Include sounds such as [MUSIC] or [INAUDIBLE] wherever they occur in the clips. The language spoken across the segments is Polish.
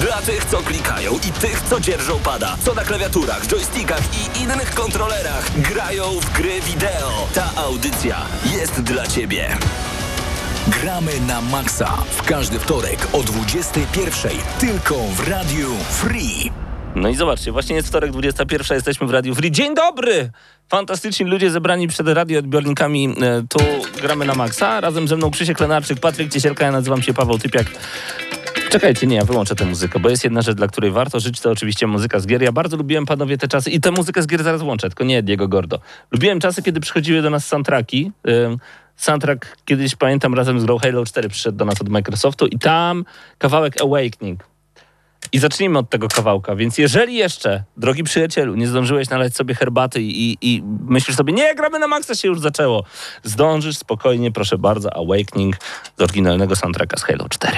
Dla tych, co klikają i tych, co dzierżą pada, co na klawiaturach, joystickach i innych kontrolerach grają w gry wideo. Ta audycja jest dla Ciebie. Gramy na maksa w każdy wtorek o 21.00 tylko w Radiu Free. No i zobaczcie, właśnie jest wtorek, 21, jesteśmy w Radiu Free. Dzień dobry! Fantastyczni ludzie zebrani przed radioodbiornikami. E, Tu gramy na maksa. Razem ze mną Krzysiek Lenarczyk, Patryk Ciesielka, ja nazywam się Paweł Typiak. Czekajcie, nie, ja wyłączę tę muzykę, bo jest jedna rzecz, dla której warto żyć, to oczywiście muzyka z gier. Ja bardzo lubiłem, panowie, te czasy i tę muzykę z gier zaraz włączę, tylko nie Diego Gordo. Lubiłem czasy, kiedy przychodziły do nas soundtracki. Soundtrack kiedyś, pamiętam, razem z grą Halo 4 przyszedł do nas od Microsoftu i tam kawałek Awakening. I zacznijmy od tego kawałka. Więc jeżeli jeszcze, drogi przyjacielu, nie zdążyłeś nalać sobie herbaty i, i myślisz sobie, nie, gramy na maksa, się już zaczęło. Zdążysz spokojnie, proszę bardzo, Awakening z oryginalnego soundtracka z Halo 4.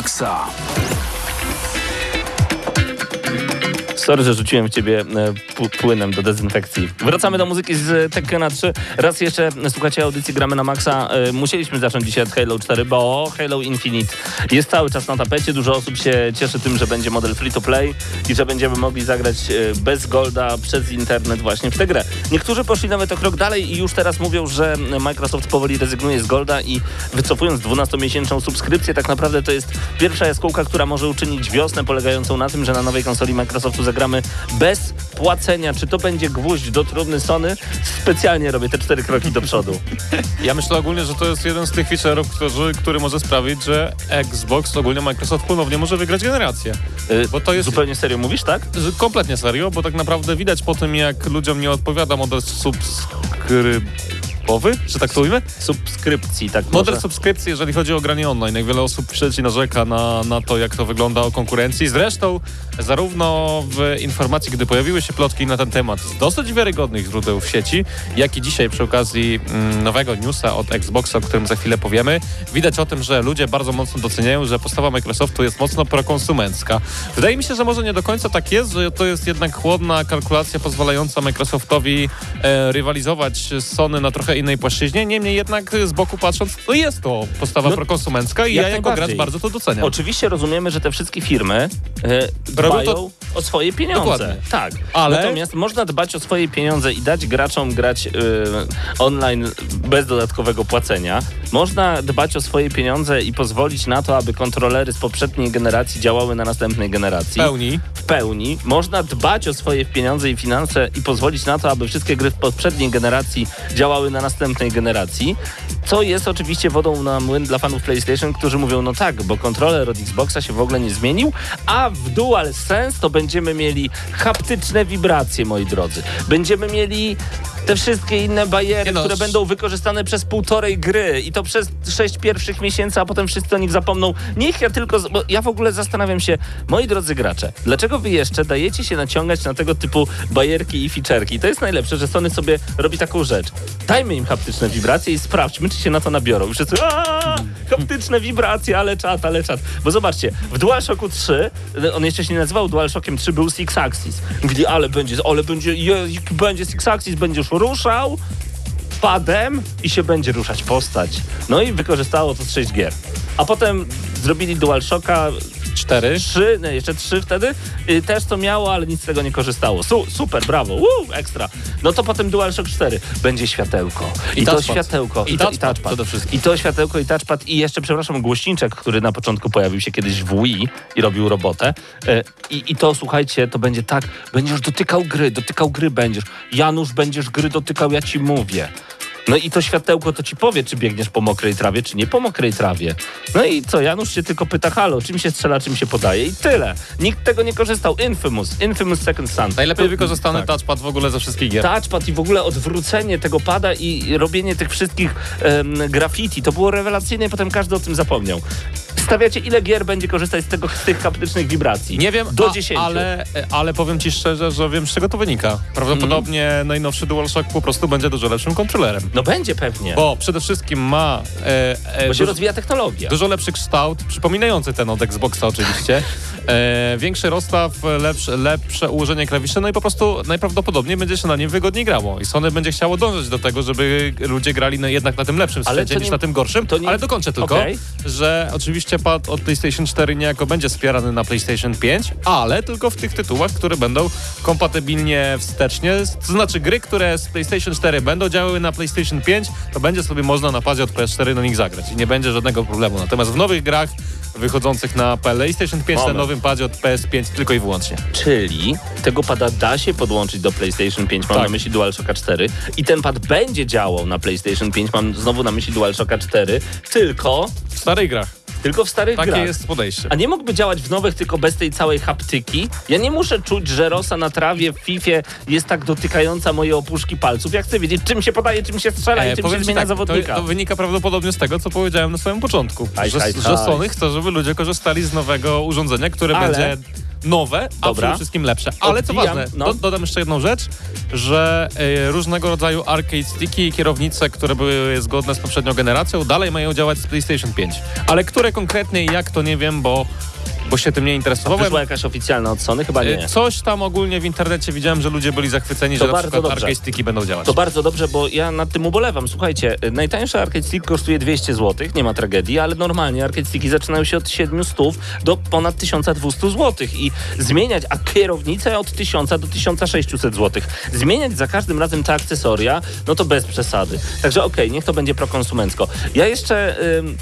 maksa. Sorry, że rzuciłem w ciebie e, płynem do dezynfekcji. Wracamy do muzyki z Tekkena 3. Raz jeszcze słuchacie audycji Gramy na Maxa. E, Musieliśmy zacząć dzisiaj od Halo 4, bo Halo Infinite jest cały czas na tapecie. Dużo osób się cieszy tym, że będzie model free to play i że będziemy mogli zagrać e, bez golda przez internet właśnie w tę grę. Niektórzy poszli nawet o krok dalej i już teraz mówią, że Microsoft powoli rezygnuje z golda i wycofując 12-miesięczną subskrypcję, tak naprawdę to jest pierwsza jaskółka, która może uczynić wiosnę polegającą na tym, że na nowej konsoli Microsoftu zagramy bez płacenia. Czy to będzie gwóźdź do trumny Sony? Specjalnie robię te cztery kroki do przodu. [LAUGHS] Ja myślę ogólnie, że to jest jeden z tych feature'ów, który, który może sprawić, że Xbox, ogólnie Microsoft ponownie może wygrać generację. Y, Bo to jest Zupełnie serio mówisz, tak? kompletnie serio, bo tak naprawdę widać po tym, jak ludziom nie odpowiada model subskrybowy, czy tak to ujmę? Subskrypcji, tak Model może. subskrypcji, jeżeli chodzi o granie online. Jak wiele osób pisze i narzeka na, na to, jak to wygląda o konkurencji. Zresztą zarówno w informacji, gdy pojawiły się plotki na ten temat z dosyć wiarygodnych źródeł w sieci, jak i dzisiaj przy okazji mm, nowego newsa od Xboxa, o którym za chwilę powiemy, widać o tym, że ludzie bardzo mocno doceniają, że postawa Microsoftu jest mocno prokonsumencka. Wydaje mi się, że może nie do końca tak jest, że to jest jednak chłodna kalkulacja pozwalająca Microsoftowi e, rywalizować z Sony na trochę innej płaszczyźnie. Niemniej jednak z boku patrząc, to jest to postawa No, prokonsumencka i jak ja jako gracz bardzo to doceniam. Oczywiście rozumiemy, że te wszystkie firmy e, Robią to- o swoje pieniądze. Dokładnie. Tak. Ale- Natomiast można dbać o swoje pieniądze i dać graczom grać e, online bez dodatkowego płacenia. Można dbać o swoje pieniądze i pozwolić na to, aby kontrolery z poprzedniej generacji działały na następnej generacji. W pełni. w pełni. Można dbać o swoje pieniądze i finanse i pozwolić na to, aby wszystkie gry w poprzedniej generacji działały na następnej generacji. Co jest oczywiście wodą na młyn dla fanów PlayStation, którzy mówią, no tak, bo kontroler od Xboxa się w ogóle nie zmienił, a w DualSense to będziemy mieli haptyczne wibracje, moi drodzy. Będziemy mieli te wszystkie inne bariery, no, które będą wykorzystane przez półtorej gry i to przez sześć pierwszych miesięcy, a potem wszyscy o nich zapomną. Niech ja tylko, bo ja w ogóle zastanawiam się, moi drodzy gracze, dlaczego wy jeszcze dajecie się naciągać na tego typu bajerki i ficzerki? To jest najlepsze, że Sony sobie robi taką rzecz. Dajmy im haptyczne wibracje i sprawdźmy, czy się na to nabiorą. I wszyscy, aaa, haptyczne wibracje, ale czat, ale czat. Bo zobaczcie, w DualShocku 3, on jeszcze się nie nazywał DualShockiem 3, był Six Axis. Mówili, ale będzie, ale będzie, będzie Six Axis, będziesz ruszał, padem i się będzie ruszać postać. No i wykorzystało to z 6 gier. A potem zrobili DualShocka Cztery. 3, nie, jeszcze 3 wtedy. Y, też to miało, ale nic z tego nie korzystało. Su, super, brawo, Woo, ekstra. No to potem DualShock 4. Będzie światełko. I, I to touchpad. światełko. I to, touchpad przede wszystkim. I to światełko i touchpad. I jeszcze, przepraszam, głośniczek, który na początku pojawił się kiedyś w Wii i robił robotę. E, I, I to, słuchajcie, to będzie tak, będziesz dotykał gry, dotykał gry będziesz. Janusz, będziesz gry dotykał, ja ci mówię. No i to światełko to ci powie, czy biegniesz po mokrej trawie, czy nie po mokrej trawie. No i co, Janusz się tylko pyta, halo, czym się strzela, czym się podaje i tyle. Nikt tego nie korzystał. Infamous, Infamous Second Son. Najlepiej To- wykorzystany tak. touchpad w ogóle ze wszystkich gier. Touchpad i w ogóle odwrócenie tego pada i robienie tych wszystkich em, graffiti, to było rewelacyjne i potem każdy o tym zapomniał. Stawiacie, ile gier będzie korzystać z, tego, z tych haptycznych wibracji? Nie wiem, Do a, 10. ale, ale powiem ci szczerze, że wiem z czego to wynika. Prawdopodobnie Mhm. najnowszy DualShock po prostu będzie dużo lepszym kontrolerem. No będzie pewnie, Bo przede wszystkim ma e, e, bo się rozwija technologia. dużo lepszy kształt, przypominający ten od Xboxa oczywiście. E, większy rozstaw, lepsze, lepsze ułożenie klawiszy, no i po prostu najprawdopodobniej będzie się na nim wygodniej grało. I Sony będzie chciało dążyć do tego, żeby ludzie grali na, jednak na tym lepszym sprzęcie niż nie- na tym gorszym. nie- Ale dokończę tylko, Okej. że oczywiście pad od PlayStation 4 niejako będzie wspierany na PlayStation 5, ale tylko w tych tytułach, które będą kompatybilnie wstecznie. To znaczy gry, które z PlayStation 4 będą działały na PlayStation 5, to będzie sobie można na padzie od PS4 na nich zagrać i nie będzie żadnego problemu. Natomiast w nowych grach wychodzących na PlayStation 5 na Moment. nowym padzie od PS5 tylko i wyłącznie. Czyli tego pada da się podłączyć do PlayStation 5, mam Tak. na myśli DualShocka 4 i ten pad będzie działał na PlayStation 5, mam znowu na myśli DualShocka 4, tylko, W starych grach. Tylko w starych Takie grach. jest podejście. A nie mógłby działać w nowych tylko bez tej całej haptyki? Ja nie muszę czuć, że rosa na trawie w Fifie jest tak dotykająca moje opuszki palców. Ja chcę wiedzieć, czym się podaje, czym się strzela i E, czym powiem się zmienia tak, zawodnika. To, to wynika prawdopodobnie z tego, co powiedziałem na samym początku. Aj, że, aj, że. Sony chce, żeby ludzie korzystali z nowego urządzenia, które Ale- będzie nowe, a przede wszystkim lepsze. Ale co Odbijam, ważne, no. do, dodam jeszcze jedną rzecz, że e, różnego rodzaju arcade sticky i kierownice, które były zgodne z poprzednią generacją, dalej mają działać z PlayStation 5. Ale które konkretnie i jak, to nie wiem, bo, bo się tym nie interesowałem. Wyszła jakaś oficjalna od Sony? Chyba nie. E, Coś tam ogólnie w internecie widziałem, że ludzie byli zachwyceni, To że na przykład dobrze. arcade będą działać. To bardzo dobrze, bo ja nad tym ubolewam. Słuchajcie, y, najtańszy arcade stick kosztuje 200 zł, nie ma tragedii, ale normalnie arcade sticki zaczynają się od 700 do ponad 1200 zł i zmieniać, a kierownicę od 1000 do 1600 zł. Zmieniać za każdym razem te akcesoria, no to bez przesady. Także okej, niech to będzie prokonsumencko. Ja jeszcze... ym,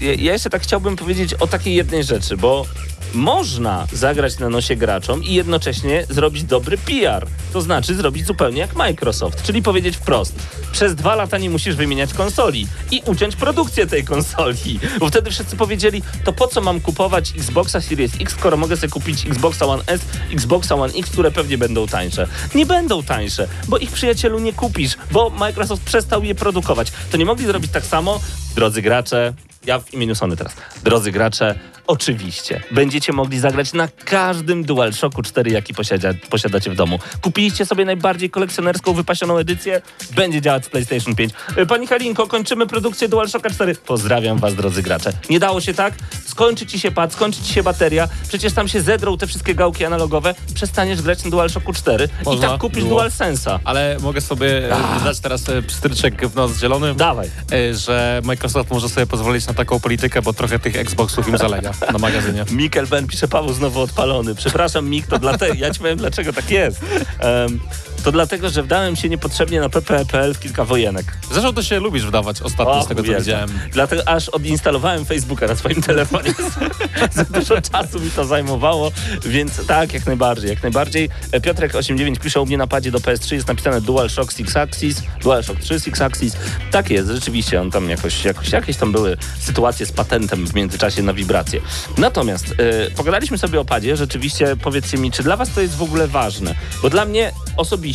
ja jeszcze tak chciałbym powiedzieć o takiej jednej rzeczy, bo można zagrać na nosie graczom i jednocześnie zrobić dobry PR. To znaczy zrobić zupełnie jak Microsoft, czyli powiedzieć wprost. Przez dwa lata nie musisz wymieniać konsoli i uciąć produkcję tej konsoli. Bo wtedy wszyscy powiedzieli, to po co mam kupować Xboxa Series X, skoro mogę sobie kupić Xboxa One S, Xboxa One X, które pewnie będą tańsze. Nie będą tańsze, bo ich przyjacielu nie kupisz, bo Microsoft przestał je produkować. To nie mogli zrobić tak samo, drodzy gracze, ja w imieniu Sony teraz. Drodzy gracze, oczywiście będziecie mogli zagrać na każdym DualShocku 4, jaki posiada, posiadacie w domu. Kupiliście sobie najbardziej kolekcjonerską, wypasioną edycję? Będzie działać w PlayStation 5. E, Pani Halinko, kończymy produkcję DualShocka 4. Pozdrawiam was, drodzy gracze. Nie dało się tak? Skończy ci się pad, skończy ci się bateria, przecież tam się zedrą te wszystkie gałki analogowe, przestaniesz grać na DualShocku 4 i Można tak kupisz było. DualSense'a. Ale mogę sobie e, dać teraz e, pstryczek w nos zielony. Dawaj. że Microsoft może sobie pozwolić na taką politykę, bo trochę tych Xboxów im zalega na magazynie. Mikel Ben pisze, Paweł znowu odpalony. Przepraszam, Mik, to dlatego, ja ci powiem dlaczego tak jest. Em, to dlatego, że wdałem się niepotrzebnie na pp.pl w kilka wojenek. Zresztą to się lubisz wdawać ostatnio O, z tego, co widziałem. Dlatego aż odinstalowałem Facebooka na swoim telefonie. [LAUGHS] Za dużo czasu mi to zajmowało, więc tak, jak najbardziej, jak najbardziej. E, Piotrek89 pisze u mnie na padzie do PS3 jest napisane DualShock 6 Axis, DualShock 3 6 Axis. Tak jest, rzeczywiście, on tam jakoś, jakoś, jakieś tam były sytuacje z patentem w międzyczasie na wibrację. Natomiast e, pogadaliśmy sobie o padzie, rzeczywiście powiedzcie mi, czy dla was to jest w ogóle ważne? Bo dla mnie osobiście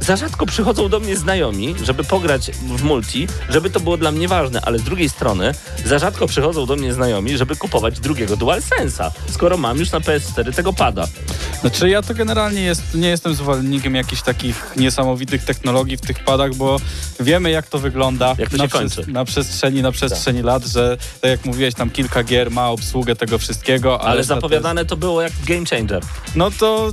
za rzadko przychodzą do mnie znajomi, żeby pograć w multi, żeby to było dla mnie ważne, ale z drugiej strony za rzadko przychodzą do mnie znajomi, żeby kupować drugiego DualSense'a, skoro mam już na PS4 tego pada. Znaczy ja to generalnie jest, nie jestem zwolennikiem jakichś takich niesamowitych technologii w tych padach, bo wiemy jak to wygląda Jak to na, kończy. na przestrzeni, na przestrzeni lat, że tak jak mówiłeś, tam kilka gier ma obsługę tego wszystkiego, ale, Ale że to zapowiadane to było jak game changer. Jest, no to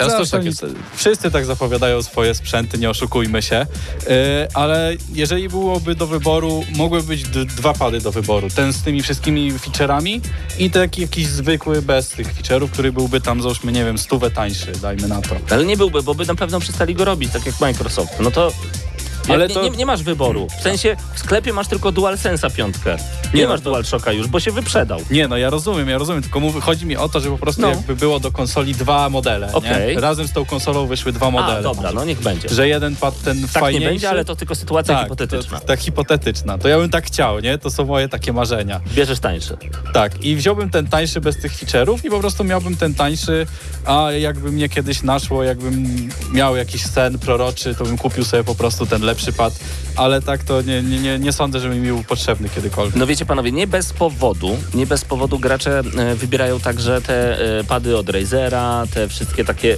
Teraz też zawsze tak jest. Wszyscy tak zapowiadają swoje sprzęty, nie oszukujmy się, Yy, ale jeżeli byłoby do wyboru, mogły być dwa pady do wyboru, ten z tymi wszystkimi featureami i taki jakiś zwykły bez tych feature'ów, który byłby tam załóżmy, nie wiem, stówę tańszy, dajmy na to. Ale nie byłby, bo by na pewno przestali go robić, tak jak Microsoft. No to... Ale to- nie, nie masz wyboru. W sensie w sklepie masz tylko DualSense'a piątkę. Nie, Nie, masz to- DualShocka już, bo się wyprzedał. Nie, no ja rozumiem, ja rozumiem, tylko mów, chodzi mi o to, że po prostu No. jakby było do konsoli dwa modele, Okej. nie? Razem z tą konsolą wyszły dwa modele. A, dobra, no niech będzie. Że jeden pad ten Tak fajniejszy... nie będzie, ale to tylko sytuacja tak, hipotetyczna. Tak hipotetyczna. To ja bym tak chciał, nie? To są moje takie marzenia. Bierzesz tańszy. Tak, i wziąłbym ten tańszy bez tych feature'ów i po prostu miałbym ten tańszy, a jakby mnie kiedyś naszło, jakbym miał jakiś sen proroczy, to bym kupił sobie po prostu ten lepszy pad, ale tak to nie, nie, nie, nie sądzę, żeby mi był potrzebny kiedykolwiek. No wiecie panowie, nie bez powodu, nie bez powodu gracze e, wybierają także te e, pady od Razera, te wszystkie takie,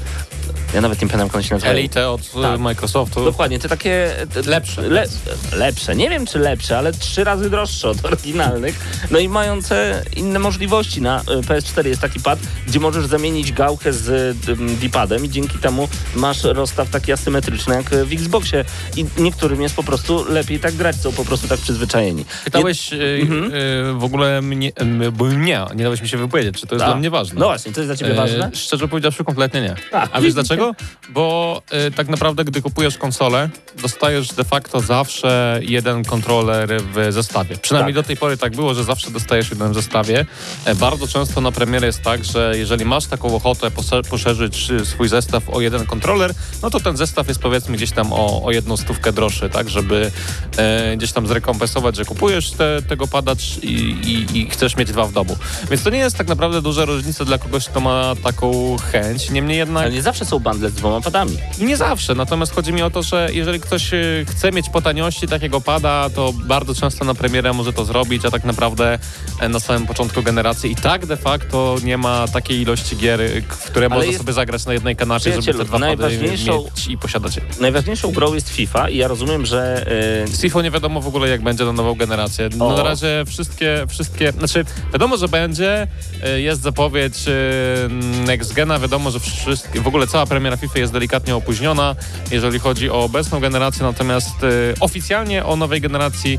ja nawet nie pamiętam jak one się nazywają. Elite od e, Tak. Microsoftu. Dokładnie, te takie... Te, Lepsze. Le, lepsze, nie wiem czy lepsze, ale trzy razy droższe od oryginalnych. No i mające inne możliwości. Na e, PS4 jest taki pad, gdzie możesz zamienić gałkę z D-padem i dzięki temu masz rozstaw taki asymetryczny jak w Xboxie. I niektórym jest po prostu lepiej tak grać, są po prostu tak przyzwyczajeni. Pytałeś e, Mhm. e, w ogóle mnie, e, bo nie, nie dałeś mi się wypowiedzieć, czy to jest Tak. dla mnie ważne. No właśnie, to jest dla ciebie ważne? Szczerze powiedziawszy, kompletnie nie. A, A wiesz [LAUGHS] dlaczego? Bo tak naprawdę, gdy kupujesz konsolę, dostajesz de facto zawsze jeden kontroler w zestawie. Przynajmniej Tak. do tej pory tak było, że zawsze dostajesz jeden w zestawie. Bardzo często na premierę jest tak, że jeżeli masz taką ochotę poszerzyć swój zestaw o jeden kontroler, no to ten zestaw jest powiedzmy gdzieś tam o, o jedną stówkę droższy, tak, żeby e, gdzieś tam zrekompensować, że kupujesz te, tego padacz i, i, i chcesz mieć dwa w domu. Więc to nie jest tak naprawdę duża różnica dla kogoś, kto ma taką chęć. Niemniej jednak... Ale nie zawsze są bundle z dwoma padami. Nie zawsze, natomiast chodzi mi o to, że jeżeli ktoś y, chce mieć po taniości takiego pada, to bardzo często na premierę może to zrobić, a tak naprawdę e, na samym początku generacji i tak de facto nie ma takiej ilości gier, y, w które można jest- sobie zagrać na jednej kanapie, żeby te dwa pady mieć i posiadać je. Najważniejszą grą jest FIFA i ja rozumiem, że y, Z FIFA nie wiadomo w ogóle, jak będzie na nową generację. No, O. na razie wszystkie, wszystkie, znaczy wiadomo, że będzie, y, jest zapowiedź y, Next Gena, wiadomo, że wszystkie, w ogóle cała premiera FIFA jest delikatnie opóźniona, jeżeli chodzi o obecną generację, natomiast y, oficjalnie o nowej generacji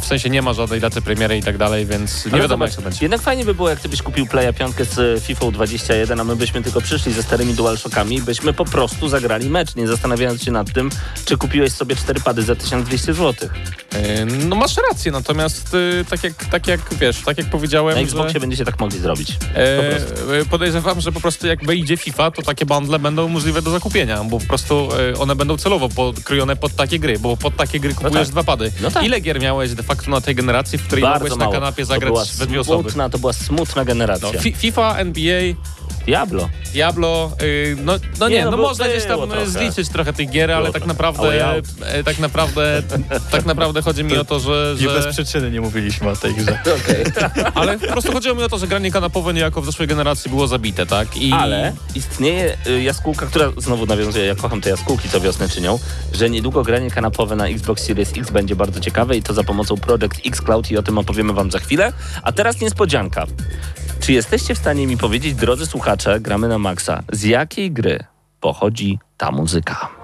w sensie nie ma żadnej daty premiery i tak dalej, więc nie Ale wiadomo, zobacz, jak to będzie. Jednak fajnie by było, jak ty byś kupił Playa 5 z FIFA 21, a my byśmy tylko przyszli ze starymi DualShockami i byśmy po prostu zagrali mecz, nie zastanawiając się nad tym, czy kupiłeś sobie cztery pady za 1200 zł. Y, no masz rację, natomiast y, tak, jak, tak jak wiesz, tak jak powiedziałem, Na że... Xboxie będziecie tak mogli zrobić. E, podejrzewam, że po prostu jak wyjdzie FIFA, to takie bundle będą możliwe do zakupienia, bo po prostu e, one będą celowo podkrojone pod takie gry, bo pod takie gry kupujesz tak. dwa pady. No tak. Ile gier miałeś de facto na tej generacji, w której Bardzo mogłeś na mało. kanapie to zagrać we dwie osoby? smutna, to była smutna generacja. No, Fi- FIFA, NBA, Diablo. Diablo, y, no, no nie, Nie, no no, można gdzieś tam było trochę. zliczyć trochę tych gier, ale Było tak trochę. naprawdę, e, tak naprawdę, [LAUGHS] tak naprawdę chodzi mi o to, że, Nie bez że przyczyny nie mówiliśmy o tej grze. [LAUGHS] Okej. [LAUGHS] ale po prostu chodziło mi o to, że granie kanapowe niejako w zeszłej generacji było zabite, tak? I Ale istnieje y, jaskółka, która znowu nawiązuje, ja kocham te jaskółki, co wiosnę czynią, że niedługo granie kanapowe na Xbox Series X będzie bardzo ciekawe i to za pomocą Project X Cloud i o tym opowiemy wam za chwilę. A teraz niespodzianka. Czy jesteście w stanie mi powiedzieć, drodzy słuchacze, gramy na maksa, z jakiej gry pochodzi ta muzyka?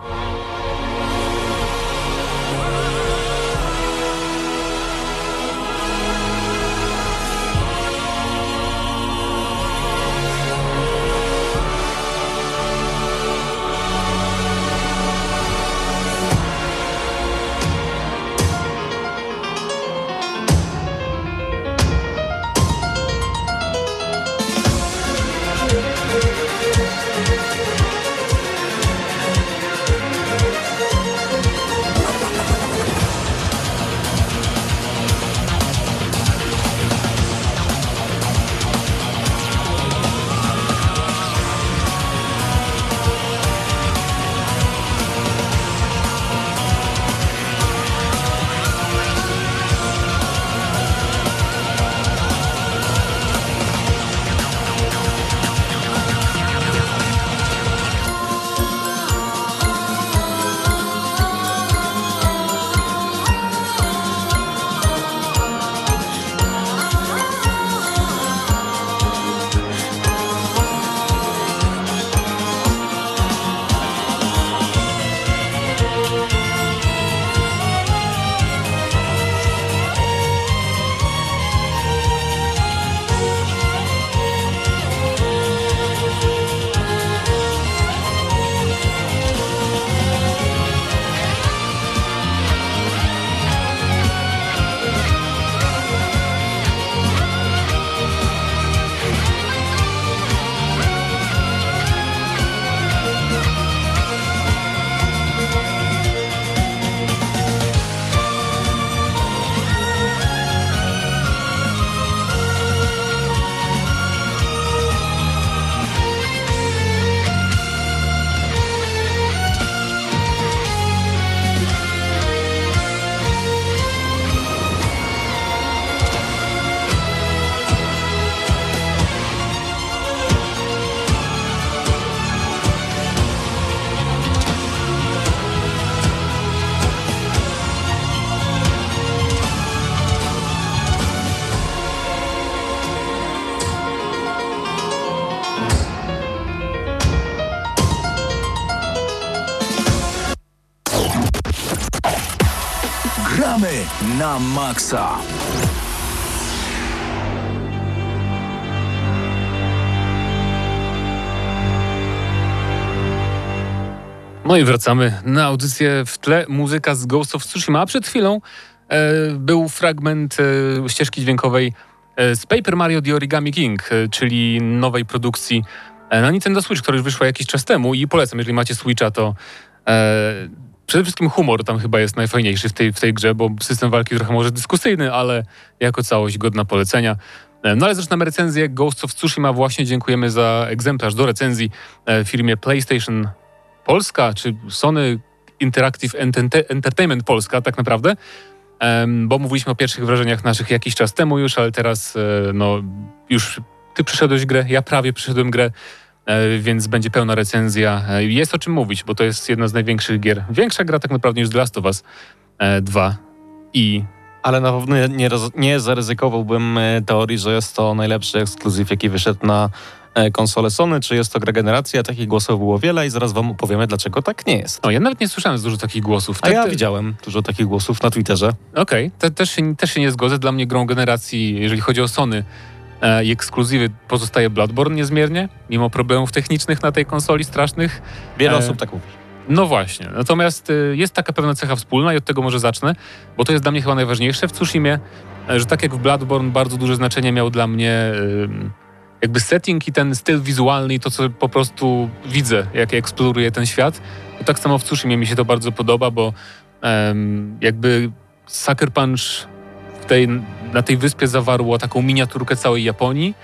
Na maksa. No i wracamy na audycję w tle. Muzyka z Ghost of Tsushima. A przed chwilą e, był fragment e, ścieżki dźwiękowej e, z Paper Mario The Origami King, e, czyli nowej produkcji e, na Nintendo Switch, która już wyszła jakiś czas temu i polecam, jeżeli macie Switcha, to e, przede wszystkim humor tam chyba jest najfajniejszy w tej, w tej grze, bo system walki trochę może dyskusyjny, ale jako całość godna polecenia. E, No ale zaczynamy recenzję Ghost of Tsushima. Właśnie dziękujemy za egzemplarz do recenzji e, firmie PlayStation Polska, czy Sony Interactive Ente- Entertainment Polska tak naprawdę. Bo mówiliśmy o pierwszych wrażeniach naszych jakiś czas temu już, ale teraz e, no już ty przyszedłeś grę, ja prawie przyszedłem grę, więc będzie pełna recenzja. E, Jest o czym mówić, bo to jest jedna z największych gier. Większa gra tak naprawdę niż The Last of Us e, 2 i Ale na pewno nie, nie zaryzykowałbym e, teorii, że jest to najlepszy ekskluzyw, jaki wyszedł na e, konsolę Sony, czy jest to gra generacja. Takich głosów było wiele i zaraz wam opowiemy, dlaczego tak nie jest. no, ja nawet nie słyszałem dużo takich głosów. A Te- ja te- widziałem dużo takich głosów na Twitterze. Okej, te- też, się, też się nie zgodzę. Dla mnie grą generacji, jeżeli chodzi o Sony e, i ekskluzywy, pozostaje Bloodborne niezmiernie, mimo problemów technicznych na tej konsoli strasznych. Wiele E, osób tak mówi. No właśnie. Natomiast y, jest taka pewna cecha wspólna i od tego może zacznę, bo to jest dla mnie chyba najważniejsze w Tsushimie, e, że tak jak w Bloodborne bardzo duże znaczenie miał dla mnie jakby setting i ten styl wizualny i to, co po prostu widzę, jak eksploruję ten świat. To tak samo w Tsushimie mi się to bardzo podoba, bo jakby Sucker Punch tej, na tej wyspie zawarło taką miniaturkę całej Japonii,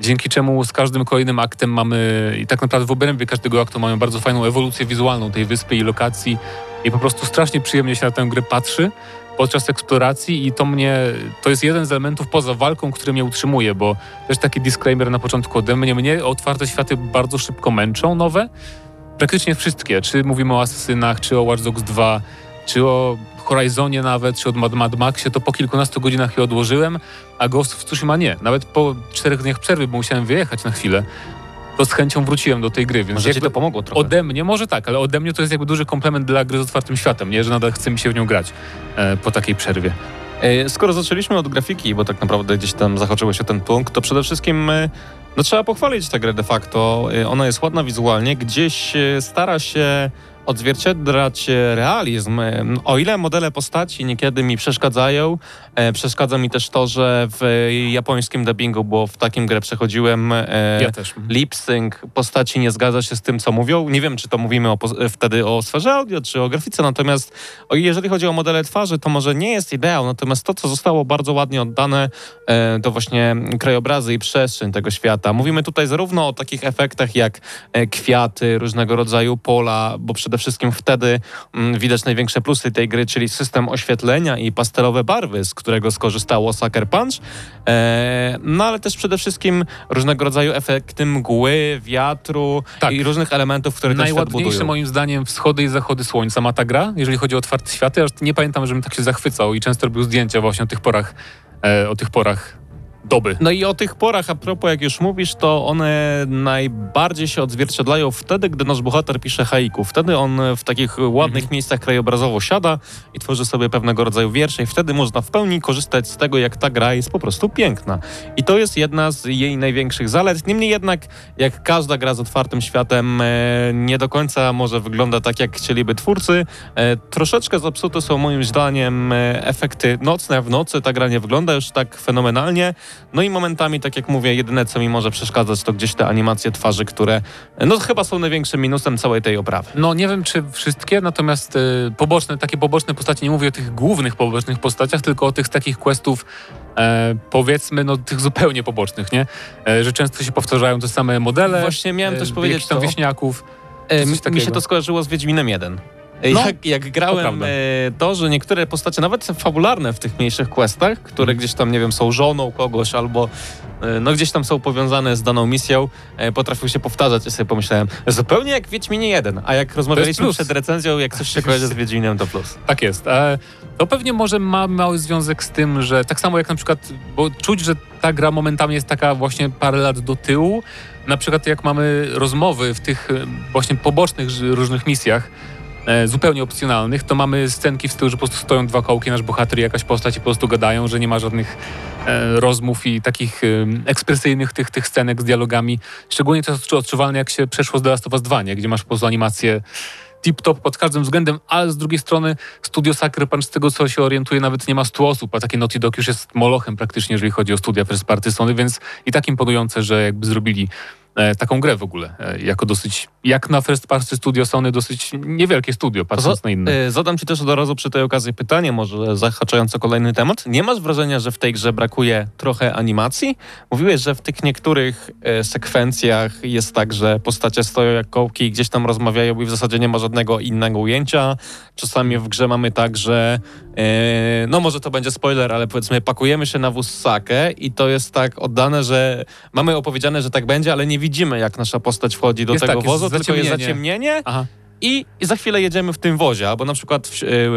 dzięki czemu z każdym kolejnym aktem mamy, i tak naprawdę w obrębie każdego aktu mamy bardzo fajną ewolucję wizualną tej wyspy i lokacji. I po prostu strasznie przyjemnie się na tę grę patrzy podczas eksploracji i to mnie, to jest jeden z elementów poza walką, który mnie utrzymuje, bo też taki disclaimer na początku ode mnie, mnie otwarte światy bardzo szybko męczą, nowe, praktycznie wszystkie, czy mówimy o Asesynach, czy o Watch Dogs 2, czy o Horizonie nawet, czy o Mad, Mad Maxie, to po kilkunastu godzinach je odłożyłem, a Ghost of Tsushima nie. Nawet po czterech dniach przerwy, bo musiałem wyjechać na chwilę, to z chęcią wróciłem do tej gry, więc Może ci to pomogło trochę. ode mnie, może tak, ale ode mnie to jest jakby duży komplement dla gry z otwartym światem, nie? Że nadal chce mi się w nią grać e, po takiej przerwie. E, Skoro zaczęliśmy od grafiki, bo tak naprawdę gdzieś tam zahaczyłeś o ten punkt, to przede wszystkim e, no, trzeba pochwalić tę grę de facto. E, Ona jest ładna wizualnie, gdzieś stara się odzwierciedlać e, realizm. O ile modele postaci niekiedy mi przeszkadzają, e, przeszkadza mi też to, że w japońskim dubbingu, bo w takim grę przechodziłem, e, Ja też. lip sync postaci nie zgadza się z tym, co mówią. Nie wiem, czy to mówimy o, wtedy o sferze audio, czy o grafice, natomiast jeżeli chodzi o modele twarzy, to może nie jest ideał, natomiast to, co zostało bardzo ładnie oddane, to właśnie krajobrazy i przestrzeń tego świata. Mówimy tutaj zarówno o takich efektach jak kwiaty, różnego rodzaju pola, bo przede wszystkim wtedy mm, widać największe plusy tej gry, czyli system oświetlenia i pastelowe barwy, z którego skorzystało Sucker Punch. E, no ale też przede wszystkim różnego rodzaju efekty mgły, wiatru Tak. i różnych elementów, które ten świat Najładniejsze budują. moim zdaniem wschody i zachody słońca ma ta gra, jeżeli chodzi o otwarte światy. Aż nie pamiętam, żebym tak się zachwycał i często robił zdjęcia właśnie o tych porach, e, o tych porach doby. No i o tych porach, a propos, jak już mówisz, to one najbardziej się odzwierciedlają wtedy, gdy nasz bohater pisze haiku. Wtedy on w takich ładnych Mhm. miejscach krajobrazowo siada i tworzy sobie pewnego rodzaju wiersze i wtedy można w pełni korzystać z tego, jak ta gra jest po prostu piękna. I to jest jedna z jej największych zalet. Niemniej jednak, jak każda gra z otwartym światem, e, nie do końca może wygląda tak, jak chcieliby twórcy. E, troszeczkę zepsute są moim zdaniem e, efekty nocne. W nocy ta gra nie wygląda już tak fenomenalnie. No i momentami, tak jak mówię, jedyne co mi może przeszkadzać to gdzieś te animacje twarzy, które no chyba są największym minusem całej tej oprawy. No nie wiem, czy wszystkie, natomiast e, poboczne, takie poboczne postacie, nie mówię o tych głównych pobocznych postaciach, tylko o tych takich questów, e, powiedzmy, no tych zupełnie pobocznych, nie? E, że często się powtarzają te same modele. Właśnie miałem e, też powiedzieć jakichś tam to. wieśniaków. E, mi- mi takiego. się to skojarzyło z Wiedźminem 1. No, jak, jak grałem prawda. e, to, że niektóre postacie, nawet fabularne w tych mniejszych questach, które Mhm. gdzieś tam, nie wiem, są żoną kogoś albo e, no gdzieś tam są powiązane z daną misją, e, potrafią się powtarzać. Ja sobie pomyślałem, zupełnie jak Wiedźminie 1, a jak rozmawialiśmy przed recenzją, jak coś się kojarzy z Wiedźminem, to plus. Tak jest. E, to pewnie może ma mały związek z tym, że tak samo jak na przykład, bo czuć, że ta gra momentami jest taka właśnie parę lat do tyłu. Na przykład jak mamy rozmowy w tych właśnie pobocznych różnych misjach, zupełnie opcjonalnych, to mamy scenki w stylu, że po prostu stoją dwa kołki, nasz bohater i jakaś postać i po prostu gadają, że nie ma żadnych e, rozmów i takich e, ekspresyjnych tych, tych scenek z dialogami. Szczególnie to jest odczuwalne, jak się przeszło z The Last of Us 2, nie? gdzie masz po prostu animację tip-top pod każdym względem, ale z drugiej strony studio Sucker Punch, z tego co się orientuje, nawet nie ma 100 osób, a takie Naughty Dog już jest molochem praktycznie, jeżeli chodzi o studia first party Sony, więc i tak imponujące, że jakby zrobili e, taką grę w ogóle. E, jako dosyć, jak na First Party Studio Sony, dosyć niewielkie studio, patrząc na inne. e, Zadam ci też od razu przy tej okazji pytanie, może zahaczające kolejny temat. Nie masz wrażenia, że w tej grze brakuje trochę animacji? Mówiłeś, że w tych niektórych e, sekwencjach jest tak, że postacie stoją jak kołki i gdzieś tam rozmawiają i w zasadzie nie ma żadnego innego ujęcia. Czasami w grze mamy tak, że e, no może to będzie spoiler, ale powiedzmy pakujemy się na wóz sakę i to jest tak oddane, że mamy opowiedziane, że tak będzie, ale nie widzimy jak nasza postać wchodzi do Jest tego tak, wozu, tylko jest zaciemnienie. Aha. i, I za chwilę jedziemy w tym wozie, albo na przykład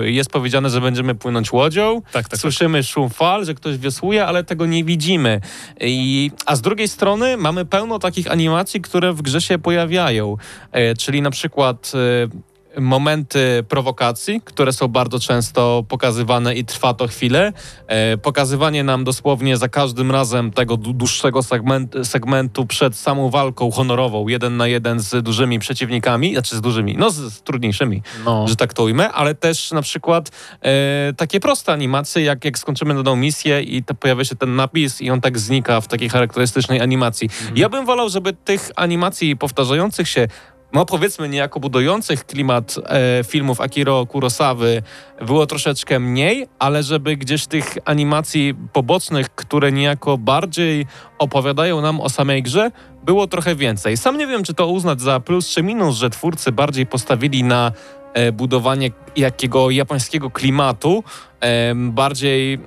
y, jest powiedziane, że będziemy płynąć łodzią, Tak, tak, tak. słyszymy szum fal, że ktoś wiosłuje, ale tego nie widzimy. I, a z drugiej strony mamy pełno takich animacji, które w grze się pojawiają, e, czyli na przykład... E, Momenty prowokacji, które są bardzo często pokazywane i trwa to chwilę. E, pokazywanie nam dosłownie za każdym razem tego dłu- dłuższego segment, segmentu przed samą walką honorową, jeden na jeden z dużymi przeciwnikami, znaczy z dużymi, no z, z trudniejszymi, No. że tak to ujmę, ale też na przykład e, takie proste animacje, jak, jak skończymy daną misję i pojawia się ten napis i on tak znika w takiej charakterystycznej animacji. Ja bym wolał, żeby tych animacji powtarzających się no powiedzmy niejako budujących klimat e, filmów Akiro Kurosawy było troszeczkę mniej, ale żeby gdzieś tych animacji pobocznych, które niejako bardziej opowiadają nam o samej grze, było trochę więcej. Sam nie wiem, czy to uznać za plus czy minus, że twórcy bardziej postawili na e, budowanie jakiego japońskiego klimatu, e, bardziej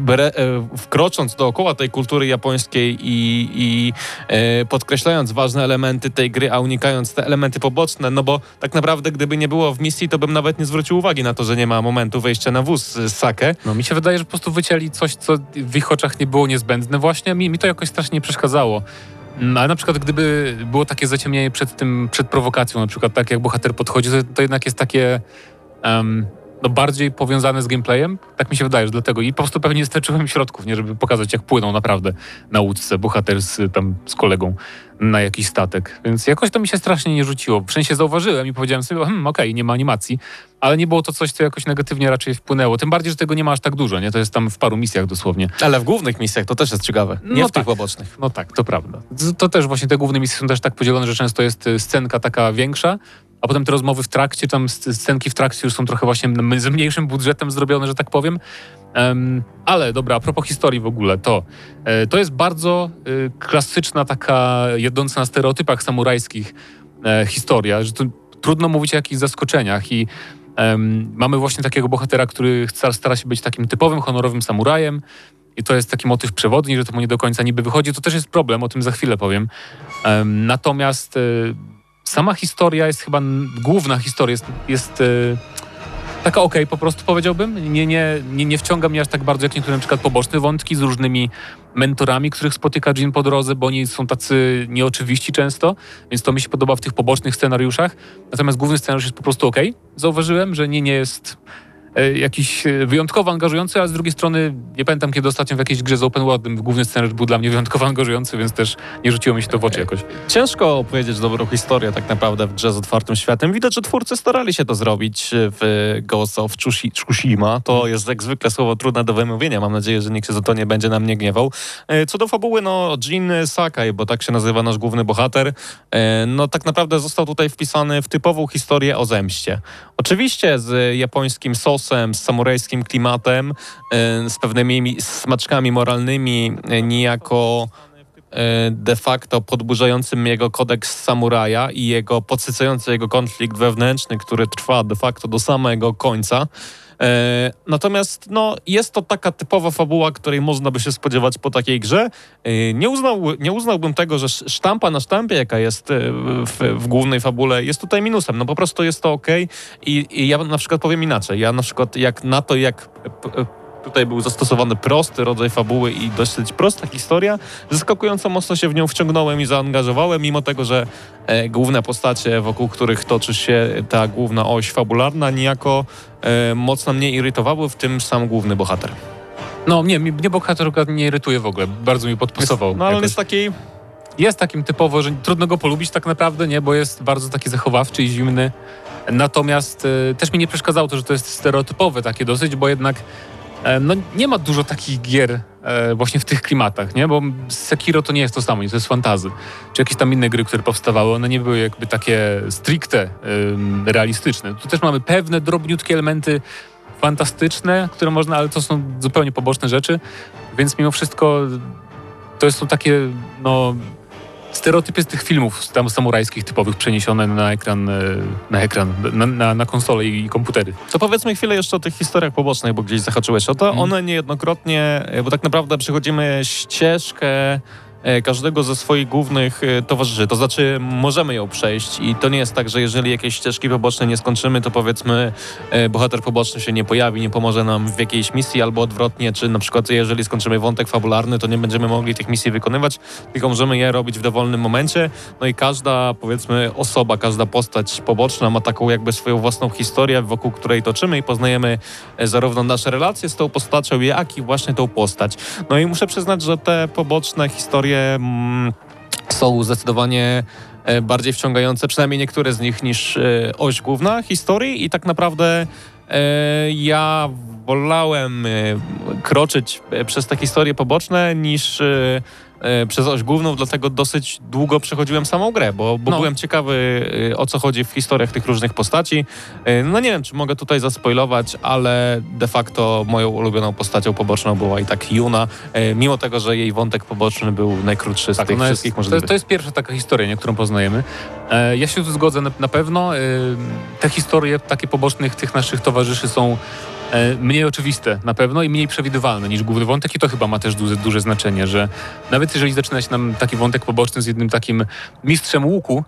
bre, wkrocząc dookoła tej kultury japońskiej i, i e, podkreślając ważne elementy tej gry, a unikając te elementy poboczne, no bo tak naprawdę gdyby nie było w misji, to bym nawet nie zwrócił uwagi na to, że nie ma momentu wejścia na wóz z Sake. No mi się wydaje, że po prostu wycięli coś, co w ich oczach nie było niezbędne właśnie. Mi, mi to jakoś strasznie przeszkadzało. Mm, Ale na przykład gdyby było takie zaciemnienie przed tym, przed prowokacją, na przykład tak jak bohater podchodzi, to, to jednak jest takie em, no bardziej powiązane z gameplayem. Tak mi się wydaje, że dlatego. I po prostu pewnie nie starczyło mi środków, nie, żeby pokazać jak płyną naprawdę na łódce bohater z, tam, z kolegą na jakiś statek. Więc jakoś to mi się strasznie nie rzuciło. W sensie zauważyłem i powiedziałem sobie, hmm, okej, nie ma animacji, ale nie było to coś, co jakoś negatywnie raczej wpłynęło. Tym bardziej, że tego nie ma aż tak dużo, nie? To jest tam w paru misjach dosłownie. Ale w głównych misjach to też jest ciekawe, nie No w tych tak. pobocznych. No tak, to prawda. To, to też właśnie te główne misje są też tak podzielone, że często jest y, scenka taka większa, a potem te rozmowy w trakcie, tam sc- scenki w trakcie już są trochę właśnie z mniejszym budżetem zrobione, że tak powiem. Em, ale dobra, a propos historii w ogóle, to, e, to jest bardzo y, klasyczna taka jedąca na stereotypach samurajskich e, historia, że trudno mówić o jakichś zaskoczeniach i mamy właśnie takiego bohatera, który stara się być takim typowym, honorowym samurajem i to jest taki motyw przewodni, że to mu nie do końca niby wychodzi. To też jest problem, o tym za chwilę powiem. Em, natomiast e, sama historia jest chyba, główna historia jest, jest e, taka okej po prostu powiedziałbym. Nie, nie, nie, nie wciąga mnie aż tak bardzo jak niektóre na przykład poboczne wątki z różnymi mentorami, których spotyka Jin po drodze, bo oni są tacy nieoczywiści często, więc to mi się podoba w tych pobocznych scenariuszach. Natomiast główny scenariusz jest po prostu okej. Zauważyłem, że nie, nie jest jakiś e, wyjątkowo angażujący, ale z drugiej strony nie pamiętam, kiedy ostatnio w jakiejś grze z open worldem główny scenariusz był dla mnie wyjątkowo angażujący, więc też nie rzuciło mi się to w oczy jakoś. Ciężko opowiedzieć dobrą historię tak naprawdę w grze z otwartym światem. Widać, że twórcy starali się to zrobić w Ghost of Tsushi- Tsushima. To jest jak zwykle słowo trudne do wymówienia. Mam nadzieję, że nikt się za to nie będzie na mnie gniewał. E, Co do fabuły, no Jin Sakai, bo tak się nazywa nasz główny bohater, e, no tak naprawdę został tutaj wpisany w typową historię o zemście. Oczywiście z japońskim z samurajskim klimatem, e, z pewnymi smaczkami moralnymi, e, niejako e, de facto podburzającym jego kodeks samuraja i jego podsycający jego konflikt wewnętrzny, który trwa de facto do samego końca. E, natomiast no, jest to taka typowa fabuła, której można by się spodziewać po takiej grze. E, nie, uznał, nie uznałbym tego, że sz- sztampa na sztampie, jaka jest e, w, w głównej fabule, jest tutaj minusem. No po prostu jest to ok. I, I ja na przykład powiem inaczej. Ja na przykład jak na to, jak tutaj był zastosowany prosty rodzaj fabuły i dosyć prosta historia, zaskakująco mocno się w nią wciągnąłem i zaangażowałem, mimo tego, że e, główne postacie, wokół których toczy się ta główna oś fabularna, niejako e, mocno mnie irytowały, w tym sam główny bohater. No nie, mnie bohater nie irytuje w ogóle, bardzo mi podpasował. No ale on jest taki... jest takim typowo, że trudno go polubić tak naprawdę, nie, bo jest bardzo taki zachowawczy i zimny. Natomiast y, też mi nie przeszkadzało to, że to jest stereotypowe takie dosyć, bo jednak No nie ma dużo takich gier e, właśnie w tych klimatach, nie? Bo Sekiro to nie jest to samo, nie? to jest fantazy. Czy jakieś tam inne gry, które powstawały, one nie były jakby takie stricte realistyczne. Tu też mamy pewne drobniutkie elementy fantastyczne, które można, ale to są zupełnie poboczne rzeczy, więc mimo wszystko to są takie, no stereotypy z tych filmów tam samurajskich typowych przeniesione na ekran, e, na ekran, na, na, na konsole i komputery. To powiedzmy chwilę jeszcze o tych historiach pobocznych, bo gdzieś zahaczyłeś o to. Mhm. One niejednokrotnie, e, bo tak naprawdę przechodzimy ścieżkę każdego ze swoich głównych e, towarzyszy. To znaczy możemy ją przejść i to nie jest tak, że jeżeli jakieś ścieżki poboczne nie skończymy, to powiedzmy e, bohater poboczny się nie pojawi, nie pomoże nam w jakiejś misji albo odwrotnie, czy na przykład jeżeli skończymy wątek fabularny, to nie będziemy mogli tych misji wykonywać, tylko możemy je robić w dowolnym momencie. No i każda powiedzmy osoba, każda postać poboczna ma taką jakby swoją własną historię, wokół której toczymy i poznajemy e, zarówno nasze relacje z tą postacią, jak i właśnie tą postać. No i muszę przyznać, że te poboczne historie mm, są zdecydowanie e, bardziej wciągające, przynajmniej niektóre z nich, niż e, oś główna historii. I tak naprawdę e, ja wolałem kroczyć przez te historie poboczne niż przez oś główną, dlatego dosyć długo przechodziłem samą grę, bo, bo No. byłem ciekawy e, o co chodzi w historiach tych różnych postaci. E, No nie wiem, czy mogę tutaj zaspoilować, ale de facto moją ulubioną postacią poboczną była i tak Yuna, e, mimo tego, że jej wątek poboczny był najkrótszy z tych ona wszystkich jest, to, możliwych. jest, to jest pierwsza taka historia, nie, którą poznajemy. E, ja się tu zgodzę na, na pewno. E, te historie takie pobocznych tych naszych towarzyszy są e, mniej oczywiste na pewno i mniej przewidywalne niż główny wątek i to chyba ma też duże, duże znaczenie, że nawet jeżeli zaczyna się nam taki wątek poboczny z jednym takim mistrzem łuku,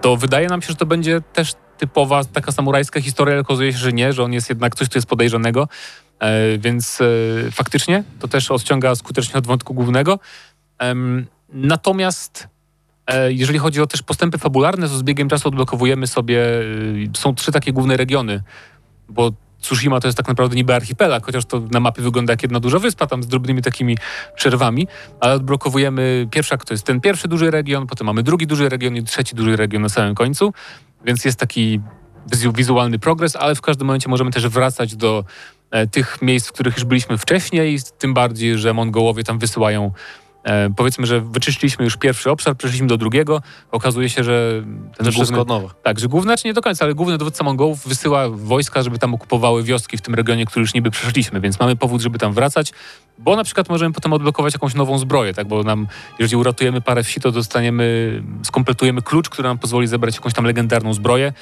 to wydaje nam się, że to będzie też typowa taka samurajska historia, ale okazuje się, że nie, że on jest jednak coś, co jest podejrzanego, e, więc e, faktycznie to też odciąga skutecznie od wątku głównego. Natomiast e, jeżeli chodzi o też postępy fabularne, to z biegiem czasu odblokowujemy sobie, y, są trzy takie główne regiony, bo Tsushima to jest tak naprawdę niby archipelag, chociaż to na mapie wygląda jak jedna duża wyspa, tam z drobnymi takimi przerwami, ale odblokowujemy pierwsza, to jest ten pierwszy duży region, potem mamy drugi duży region i trzeci duży region na samym końcu, więc jest taki wizu- wizualny progres, ale w każdym momencie możemy też wracać do e, tych miejsc, w których już byliśmy wcześniej, tym bardziej, że Mongołowie tam wysyłają E, powiedzmy, że wyczyściliśmy już pierwszy obszar, przeszliśmy do drugiego. Okazuje się, że ten To wszystko główny, od nowa. tak, że główny, znaczy nie do końca, ale główny dowódca Mongołów wysyła wojska, żeby tam okupowały wioski w tym regionie, który już niby przeszliśmy, więc mamy powód, żeby tam wracać, bo na przykład możemy potem odblokować jakąś nową zbroję, tak, bo nam, jeżeli uratujemy parę wsi, to dostaniemy, skompletujemy klucz, który nam pozwoli zebrać jakąś tam legendarną zbroję.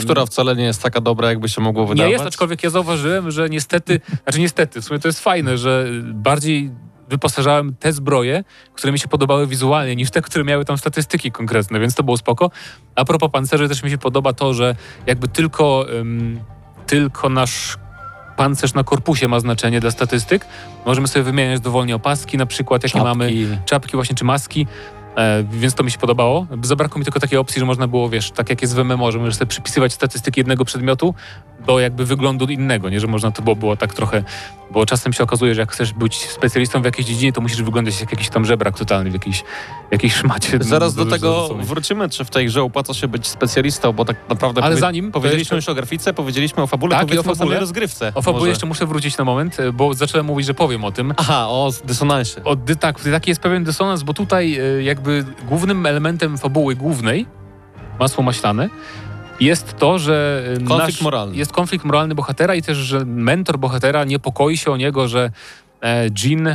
Która wcale nie jest taka dobra, jakby się mogło wydawać. nie jest, aczkolwiek ja zauważyłem, że niestety, znaczy niestety, w sumie to jest fajne, że bardziej wyposażałem te zbroje, które mi się podobały wizualnie, niż te, które miały tam statystyki konkretne, więc to było spoko. A propos pancerzy, też mi się podoba to, że jakby tylko, ym, tylko nasz pancerz na korpusie ma znaczenie dla statystyk. Możemy sobie wymieniać dowolnie opaski, na przykład jakie Czapki. mamy czapki właśnie, czy maski. E, więc to mi się podobało. Zabrakło mi tylko takiej opcji, że można było, wiesz, tak jak jest w MMO, że możesz sobie przypisywać statystyki jednego przedmiotu do jakby wyglądu innego, nie? Że można to było, było tak trochę, bo czasem się okazuje, że jak chcesz być specjalistą w jakiejś dziedzinie, to musisz wyglądać jak jakiś tam żebrak totalny w jakiejś, jakiejś szmacie. [LAUGHS] Zaraz do do- tego wrócimy, czy w tej grze opłaca się być specjalistą, bo tak naprawdę Ale powie- zanim, powiedzieliśmy jeszcze- już o grafice, powiedzieliśmy o fabule, Tak, i o powiedzmy o fabule. samej rozgrywce. O fabule może. jeszcze muszę wrócić na moment, e, bo zacząłem mówić, że powiem o tym. Aha, o dysonansie. O, tak, taki jest pewien dysonans, bo tutaj e, jakby głównym elementem fabuły głównej, masło maślane, jest to, że e, Konflikt nasz, moralny. jest konflikt moralny bohatera i też, że mentor bohatera niepokoi się o niego, że e, Jin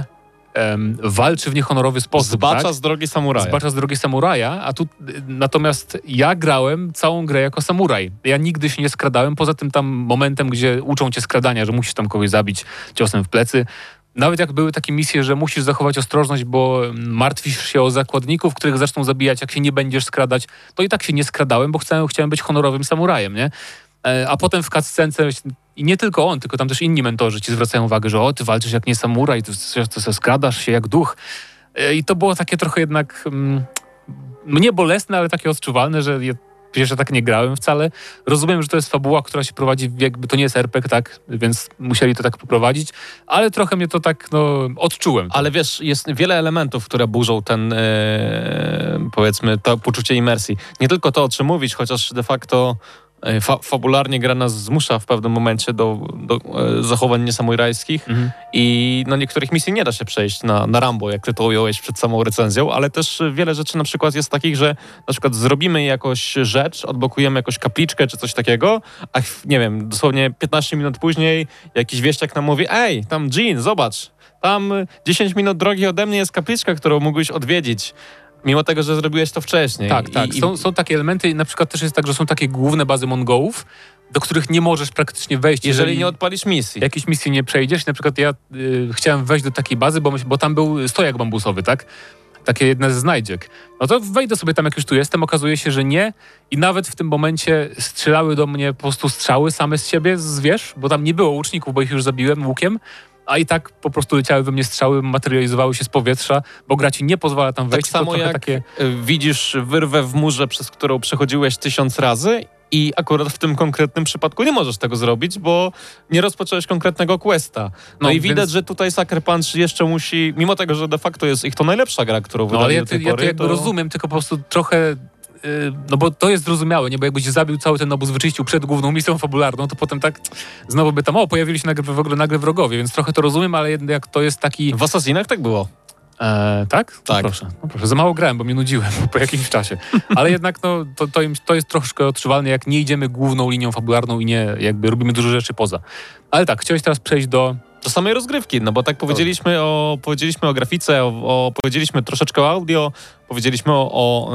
em, walczy w niehonorowy sposób. Zbacza tak? z drogi samuraja. Zbacza z drogi samuraja, a tu y, natomiast ja grałem całą grę jako samuraj. Ja nigdy się nie skradałem, poza tym tam momentem, gdzie uczą cię skradania, że musisz tam kogoś zabić ciosem w plecy. Nawet jak były takie misje, że musisz zachować ostrożność, bo martwisz się o zakładników, których zaczną zabijać, jak się nie będziesz skradać, to i tak się nie skradałem, bo chciałem, chciałem być honorowym samurajem, nie? E, A potem w cutscence, i nie tylko on, tylko tam też inni mentorzy ci zwracają uwagę, że o, ty walczysz jak nie samuraj, ty, ty, ty skradasz się jak duch. E, I to było takie trochę jednak mm, mnie bolesne, ale takie odczuwalne, że przecież ja tak nie grałem wcale. Rozumiem, że to jest fabuła, która się prowadzi, jakby to nie jest RPG, tak, więc musieli to tak poprowadzić, ale trochę mnie to tak, no, odczułem. Ale wiesz, jest wiele elementów, które burzą ten, e, powiedzmy, to poczucie imersji. Nie tylko to, o czym mówić, chociaż de facto fa fabularnie gra nas zmusza w pewnym momencie do, do e, zachowań niesamojrajskich Mhm. i no, niektórych misji nie da się przejść na, na Rambo, jak ty to ująłeś przed samą recenzją, ale też e, wiele rzeczy na przykład jest takich, że na przykład zrobimy jakoś rzecz, odblokujemy jakąś kapliczkę czy coś takiego, a nie wiem, dosłownie 15 minut później jakiś wieściak nam mówi, ej, tam Jean, zobacz, tam y, 10 minut drogi ode mnie jest kapliczka, którą mógłbyś odwiedzić. Mimo tego, że zrobiłeś to wcześniej. Tak, I- tak. i- Są, są takie elementy, na przykład też jest tak, że są takie główne bazy Mongołów, do których nie możesz praktycznie wejść, jeżeli nie odpalisz misji. jakiejś misji nie przejdziesz. Na przykład ja y, chciałem wejść do takiej bazy, bo, bo tam był stojak bambusowy, tak? Takie jedne z znajdziek. No to wejdę sobie tam, jak już tu jestem. Okazuje się, że nie. I nawet w tym momencie strzelały do mnie po prostu strzały same z siebie, z wież, bo tam nie było łuczników, bo ich już zabiłem łukiem. A i tak po prostu leciały we mnie strzały, materializowały się z powietrza, bo gra ci nie pozwala tam Tak wejść. to samo jak takie... y, widzisz wyrwę w murze, przez którą przechodziłeś tysiąc razy i akurat w tym konkretnym przypadku nie możesz tego zrobić, bo nie rozpocząłeś konkretnego questa. No, No, i więc- widać, że tutaj Sucker Punch jeszcze musi, mimo tego, że de facto jest ich to najlepsza gra, którą No wydali ale ja, do to, tej ja to pory, jakby rozumiem, tylko po prostu trochę. Yy, No bo to jest zrozumiałe, nie? Bo jakbyś zabił cały ten obóz, wyczyścił przed główną misją fabularną, to potem tak znowu by tam, o, pojawili się nagle, w ogóle nagle wrogowie, więc trochę to rozumiem, ale jednak to jest taki... W Assassinach tak było. E, tak? No Tak. proszę, no proszę. Za mało grałem, bo mnie nudziłem [LAUGHS] po jakimś czasie. Ale jednak no, to, to, im- to jest troszkę odczuwalne, jak nie idziemy główną linią fabularną i nie jakby robimy dużo rzeczy poza. Ale tak, chciałeś teraz przejść do... Do samej rozgrywki, no bo tak powiedzieliśmy o, powiedzieliśmy o grafice, o, o, powiedzieliśmy troszeczkę o audio, powiedzieliśmy o, o,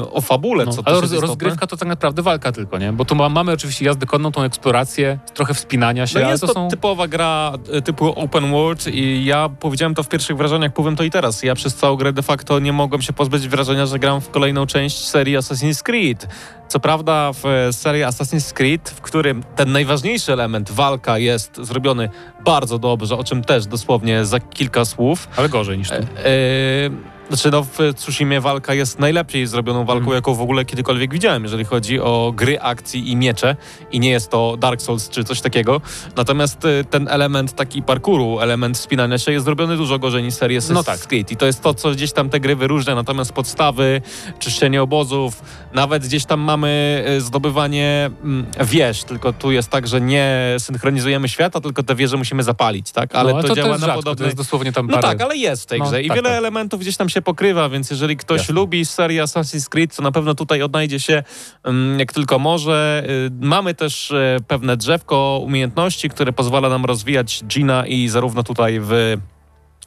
yy, o fabule, No, co ale roz, rozgrywka to tak naprawdę walka tylko, nie? Bo tu ma, mamy oczywiście jazdę konną, tą eksplorację, trochę wspinania się, No jest to, to są... typowa gra e, typu open world i ja powiedziałem to w pierwszych wrażeniach, powiem to i teraz. Ja przez całą grę de facto nie mogłem się pozbyć wrażenia, że gram w kolejną część serii Assassin's Creed. Co prawda w e, serii Assassin's Creed, w którym ten najważniejszy element, walka, jest zrobiony bardzo dobrze, o czym też dosłownie za kilka słów. Ale gorzej niż tu. E, e, znaczy no w Tsushimie walka jest najlepiej zrobioną walką, Mhm. jaką w ogóle kiedykolwiek widziałem, jeżeli chodzi o gry akcji i miecze i nie jest to Dark Souls czy coś takiego. Natomiast e, ten element taki parkouru, element wspinania się jest zrobiony dużo gorzej niż Assassin's No tak. Creed i to jest to, co gdzieś tam te gry wyróżnia, natomiast podstawy, czyszczenie obozów, nawet gdzieś tam mamy e, zdobywanie mm, wież, tylko tu jest tak, że nie synchronizujemy świata, tylko te wieże musimy zapalić, tak? Ale no, to, to, działa jest na rzadko, to podobnej... jest dosłownie tam No tak, ale jest w tej No, grze i tak, wiele tak. elementów gdzieś tam się pokrywa, więc jeżeli ktoś Jasne. lubi serię Assassin's Creed, to na pewno tutaj odnajdzie się mm, jak tylko może. Y, Mamy też e, pewne drzewko umiejętności, które pozwala nam rozwijać Gina i zarówno tutaj w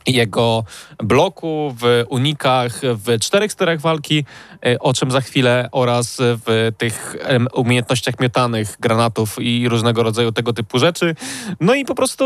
jego bloku, w unikach, w czterech sterach walki, e, o czym za chwilę, oraz w tych umiejętnościach miotanych, granatów i różnego rodzaju tego typu rzeczy. No i po prostu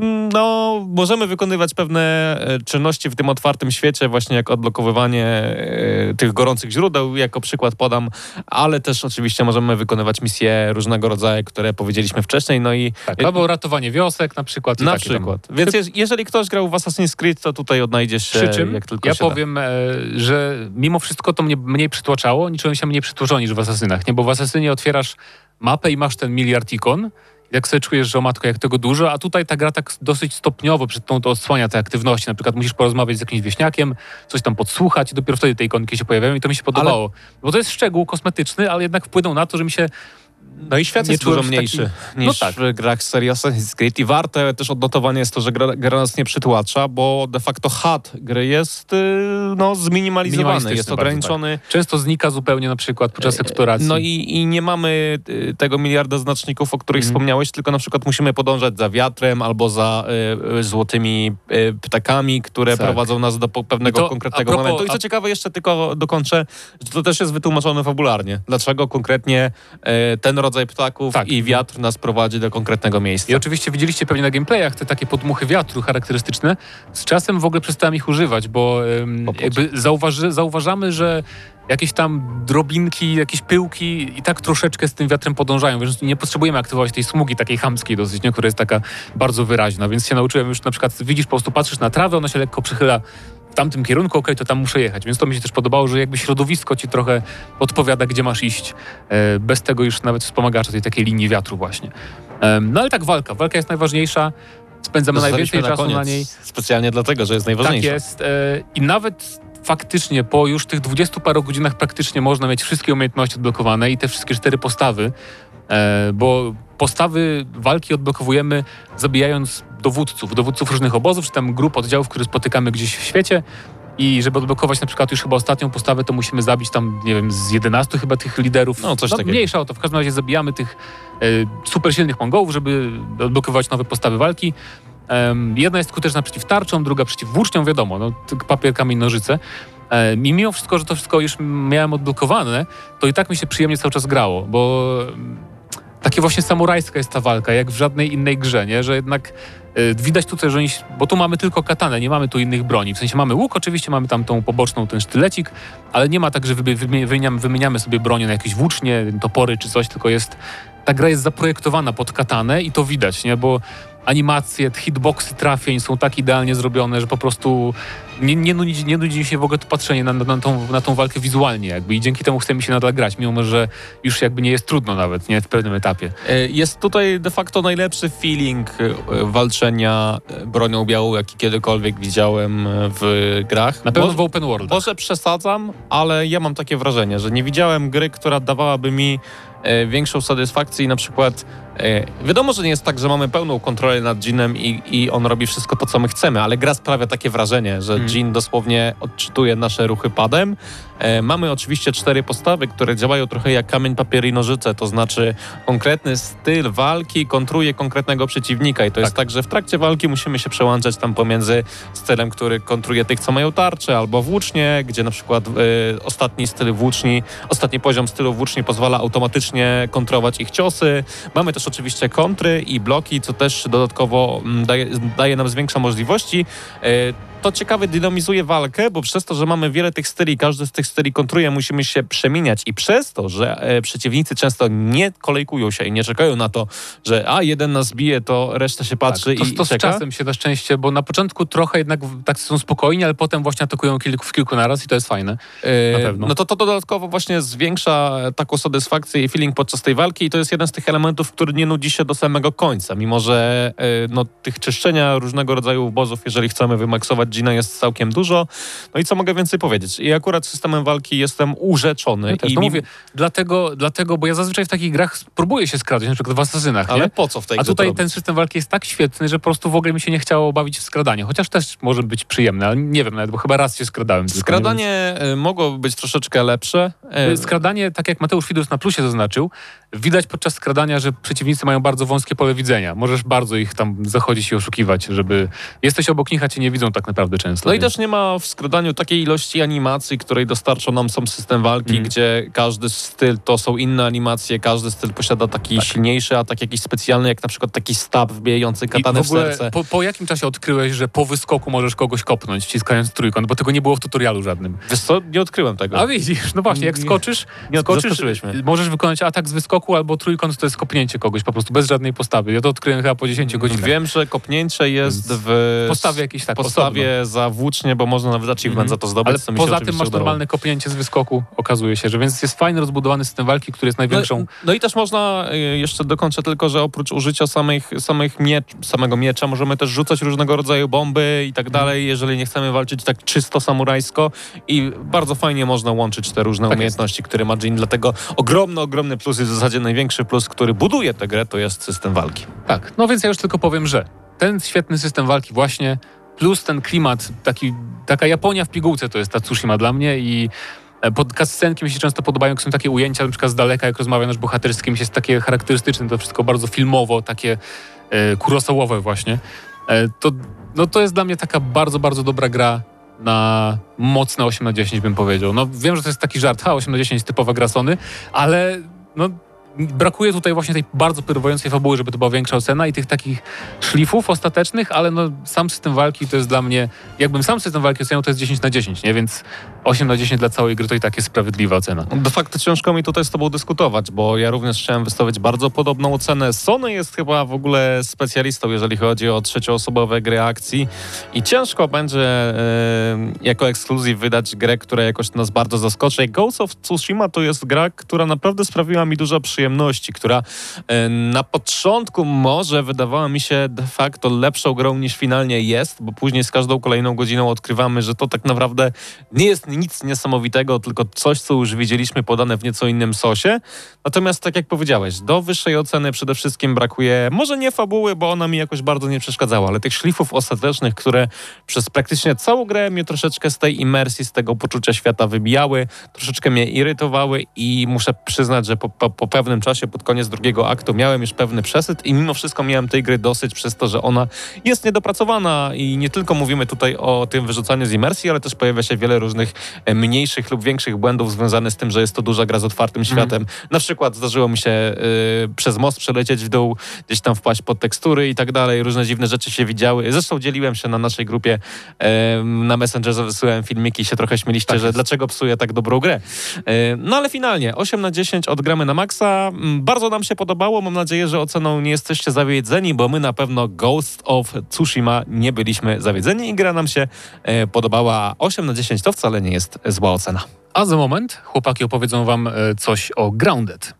mm, no, możemy wykonywać pewne e, czynności w tym otwartym świecie, właśnie jak odblokowywanie e, tych gorących źródeł, jako przykład podam, ale też oczywiście możemy wykonywać misje różnego rodzaju, które powiedzieliśmy wcześniej, no i Tak, albo ratowanie wiosek na przykład. na takie tam. przykład. Więc je, jeżeli ktoś grał w Assassin's Creed, to tutaj odnajdzie się Przy czym jak tylko ja się da. powiem, e, że mimo wszystko to mnie mniej przytłaczało, nie czułem się mniej przytłoczony niż w Asasynach, nie? Bo w Asasynie otwierasz mapę i masz ten miliard ikon, jak sobie czujesz, że o matko, jak tego dużo, a tutaj ta gra tak dosyć stopniowo przed tą to odsłania te aktywności. Na przykład musisz porozmawiać z jakimś wieśniakiem, coś tam podsłuchać i dopiero wtedy te ikonki się pojawiają i to mi się podobało. Bo to jest szczegół kosmetyczny, ale jednak wpłynął na to, że mi się No i świat nie jest dużo mniejszy taki- niż No tak. w grach serii Assassin's Creed i warte też odnotowanie jest to, że gra, gra nas nie przytłacza, bo de facto HUD gry jest y, no, zminimalizowany, jest bardzo, ograniczony. często znika zupełnie na przykład podczas eksploracji. No i, i nie mamy y, tego miliarda znaczników, o których Mhm. wspomniałeś, tylko na przykład musimy podążać za wiatrem albo za y, y, złotymi y, ptakami, które Tak. prowadzą nas do pewnego to, konkretnego propos- momentu. I co a- ciekawe, jeszcze tylko dokończę, że to też jest wytłumaczone fabularnie. Dlaczego konkretnie y, ten rodzaj ptaków Tak. i wiatr nas prowadzi do konkretnego miejsca. I oczywiście widzieliście pewnie na gameplayach te takie podmuchy wiatru charakterystyczne. Z czasem w ogóle przestałem ich używać, bo co? jakby zauważy, zauważamy, że jakieś tam drobinki, jakieś pyłki i tak troszeczkę z tym wiatrem podążają, więc nie potrzebujemy aktywować tej smugi takiej chamskiej dosyć, nie, która jest taka bardzo wyraźna, więc się nauczyłem już na przykład, widzisz, po prostu patrzysz na trawę, ona się lekko przychyla tamtym kierunku, okej, to tam muszę jechać, więc to mi się też podobało, że jakby środowisko ci trochę podpowiada, gdzie masz iść, e, bez tego już nawet wspomagacza tej takiej linii wiatru właśnie. No ale tak, walka. Walka jest najważniejsza. Spędzamy najwięcej czasu na niej. Specjalnie dlatego, że jest Tak najważniejsze. jest. e, I nawet faktycznie po już tych dwudziestu paru godzinach praktycznie można mieć wszystkie umiejętności odblokowane i te wszystkie cztery postawy. E, bo postawy walki odblokowujemy zabijając dowódców, dowódców różnych obozów, czy tam grup oddziałów, które spotykamy gdzieś w świecie. I żeby odblokować na przykład już chyba ostatnią postawę, to musimy zabić tam, nie wiem, z 11 chyba tych liderów. No, coś takiego. Mniejsza o to. W każdym razie zabijamy tych e, super silnych Mongołów, żeby odblokować nowe postawy walki. Jedna jest skuteczna przeciw tarczom, druga przeciw włóczniom, wiadomo, no, papier, kamień, nożyce. E, I mimo wszystko, że to wszystko już miałem odblokowane, to i tak mi się przyjemnie cały czas grało, bo takie właśnie samurajska jest ta walka, jak w żadnej innej grze, nie? że jednak widać tutaj, że oni, bo tu mamy tylko katanę, nie mamy tu innych broni. W sensie mamy łuk, oczywiście mamy tam tą poboczną, ten sztylecik, ale nie ma tak, że wymi- wymi- wymieniamy, wymieniamy sobie bronię na jakieś włócznie, topory czy coś, tylko jest, ta gra jest zaprojektowana pod katanę i to widać, nie? bo animacje, hitboxy trafień są tak idealnie zrobione, że po prostu nie, nie, nudzi, nie nudzi mi się w ogóle to patrzenie na, na, tą, na tą walkę wizualnie jakby i dzięki temu chce mi się nadal grać, mimo że już jakby nie jest trudno nawet, nie? W pewnym etapie. E, Jest tutaj de facto najlepszy feeling e, walczenia e, bronią białą, jaki kiedykolwiek widziałem w grach. Na pewno Może- w open world. Może przesadzam, ale ja mam takie wrażenie, że nie widziałem gry, która dawałaby mi większą satysfakcję i na przykład wiadomo, że nie jest tak, że mamy pełną kontrolę nad Jeanem i, i on robi wszystko to, co my chcemy, ale gra sprawia takie wrażenie, że Mm. Jean dosłownie odczytuje nasze ruchy padem. E, mamy oczywiście cztery postawy, które działają trochę jak kamień, papier i nożyce, to znaczy konkretny styl walki kontruje konkretnego przeciwnika i to jest tak, że w trakcie walki musimy się przełączać tam pomiędzy stylem, który kontruje tych, co mają tarczę, albo włócznie, gdzie na przykład e, ostatni styl włóczni, ostatni poziom stylu włóczni pozwala automatycznie kontrować ich ciosy. Mamy też oczywiście kontry i bloki, co też dodatkowo mm, daje, daje nam zwiększa możliwości. To ciekawe dynamizuje walkę, bo przez to, że mamy wiele tych styli, każdy z tych styli kontruje, musimy się przemieniać i przez to, że e, przeciwnicy często nie kolejkują się i nie czekają na to, że a jeden nas bije, to reszta się patrzy to, i to z czeka. czasem się na szczęście, bo na początku trochę jednak tak są spokojni, ale potem właśnie atakują kilku, w kilku naraz i to jest fajne. E, Na pewno. No to to dodatkowo właśnie zwiększa taką satysfakcję i feeling podczas tej walki i to jest jeden z tych elementów, który nie nudzi się do samego końca, mimo że e, no, tych czyszczenia różnego rodzaju obozów, jeżeli chcemy wymaksować Gina jest całkiem dużo. No i co mogę więcej powiedzieć? I akurat systemem walki jestem urzeczony. Ja też i to mi- mówię, dlatego, dlatego, bo ja zazwyczaj w takich grach próbuję się skradać, na przykład w Asasynach, Ale nie? po co w tej A tutaj ten system walki jest tak świetny, że po prostu w ogóle mi się nie chciało bawić w skradanie. Chociaż też może być przyjemne, ale nie wiem nawet, bo chyba raz się skradałem. tylko, nie Skradanie e, mogło być troszeczkę lepsze. Wiem. Skradanie, tak jak Mateusz Widus na plusie zaznaczył, widać podczas skradania, że przeciwnicy mają bardzo wąskie pole widzenia. Możesz bardzo ich tam zachodzić i oszukiwać, żeby... Jesteś obok nich, a cię nie widzą tak naprawdę często. No i więc- też nie ma w skradaniu takiej ilości animacji, której dostarczą nam sam system walki, Mhm. gdzie każdy styl to są inne animacje, każdy styl posiada taki silniejszy atak jakiś specjalny, jak na przykład taki stab wbijający I katanę w w, serce. po, po jakim czasie odkryłeś, że po wyskoku możesz kogoś kopnąć, wciskając trójkąt, bo tego nie było w tutorialu żadnym. Wiesz co, nie odkryłem tego. A widzisz, no właśnie, jak skoczysz, nie skoczysz możesz wykonać atak z wyskoku albo trójkąt, to jest kopnięcie kogoś po prostu, bez żadnej postawy. Ja to odkryłem chyba po 10 godzinach. Wiem, że kopnięcie jest w postawie jakiejś tak, postawie za włócznie, bo można nawet achievement Mhm. za to zdobyć. Ale poza tym masz udało. normalne kopnięcie z wyskoku, okazuje się, że więc jest fajny, rozbudowany system walki, który jest największą... No, no i też można, y, jeszcze dokończę tylko, że oprócz użycia samych, samych miecz, samego miecza, możemy też rzucać różnego rodzaju bomby i tak Mhm. dalej, jeżeli nie chcemy walczyć tak czysto samurajsko i bardzo fajnie można łączyć te różne Tak umiejętności, które ma Jin, dlatego ogromny, ogromny plus i w zasadzie największy plus, który buduje tę grę, to jest system walki. Tak, no więc ja już tylko powiem, że ten świetny system walki właśnie, plus ten klimat, taki, taka Japonia w pigułce to jest ta Tsushima dla mnie i e, pod cutscenki mi się często podobają, jak są takie ujęcia, na przykład z daleka, jak rozmawia nasz bohater z kimś, jest takie charakterystyczne, to wszystko bardzo filmowo, takie e, kurosałowe właśnie. E, to, no to jest dla mnie taka bardzo, bardzo dobra gra na mocne 8 na 10 bym powiedział. No wiem, że to jest taki żart, ha, 8 na 10 typowa gra Sony, ale no brakuje tutaj właśnie tej bardzo pyrwającej fabuły, żeby to była większa ocena i tych takich szlifów ostatecznych, ale no sam system walki to jest dla mnie, jakbym sam system walki oceniał, to jest 10 na 10, nie? Więc 8 na 10 dla całej gry to i tak jest sprawiedliwa ocena. De facto ciężko mi tutaj z tobą dyskutować, bo ja również chciałem wystawić bardzo podobną ocenę. Sony jest chyba w ogóle specjalistą, jeżeli chodzi o trzecioosobowe gry akcji i ciężko będzie e, jako ekskluzyw wydać grę, która jakoś nas bardzo zaskoczy. Ghost of Tsushima to jest gra, która naprawdę sprawiła mi dużo przyjemności przyjemności, która e, na początku może wydawała mi się de facto lepszą grą niż finalnie jest, bo później z każdą kolejną godziną odkrywamy, że to tak naprawdę nie jest nic niesamowitego, tylko coś, co już widzieliśmy podane w nieco innym sosie. Natomiast tak jak powiedziałeś, do wyższej oceny przede wszystkim brakuje może nie fabuły, bo ona mi jakoś bardzo nie przeszkadzała, ale tych szlifów ostatecznych, które przez praktycznie całą grę mnie troszeczkę z tej imersji, z tego poczucia świata wybijały, troszeczkę mnie irytowały i muszę przyznać, że po, po, po pewnym czasie, pod koniec drugiego aktu miałem już pewny przesyt i mimo wszystko miałem tej gry dosyć przez to, że ona jest niedopracowana i nie tylko mówimy tutaj o tym wyrzucaniu z imersji, ale też pojawia się wiele różnych e, mniejszych lub większych błędów związanych z tym, że jest to duża gra z otwartym światem. Na przykład zdarzyło mi się y, przez most przelecieć w dół, gdzieś tam wpaść pod tekstury i tak dalej. Różne dziwne rzeczy się widziały. Zresztą dzieliłem się na naszej grupie e, na Messengerze, wysyłałem filmiki i się trochę śmieliście, że dlaczego psuję tak dobrą grę. E, no ale finalnie 8 na 10 odgramy na maksa. Mm, Bardzo nam się podobało. Mam nadzieję, że oceną nie jesteście zawiedzeni, bo my na pewno Ghost of Tsushima nie byliśmy zawiedzeni i gra nam się e, podobała. 8 na 10 to wcale nie jest zła ocena. A za moment chłopaki opowiedzą wam e, coś o Grounded.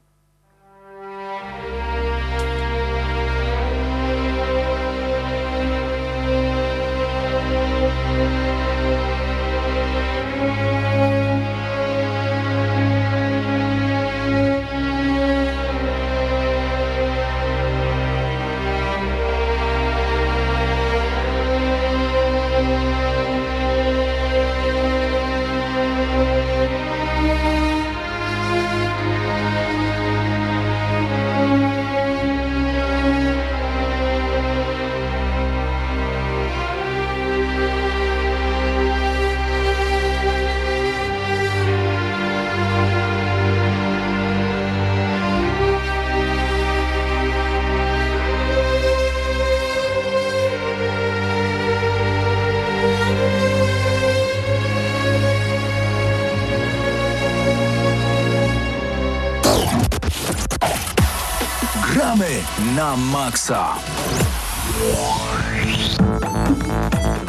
Na maksa.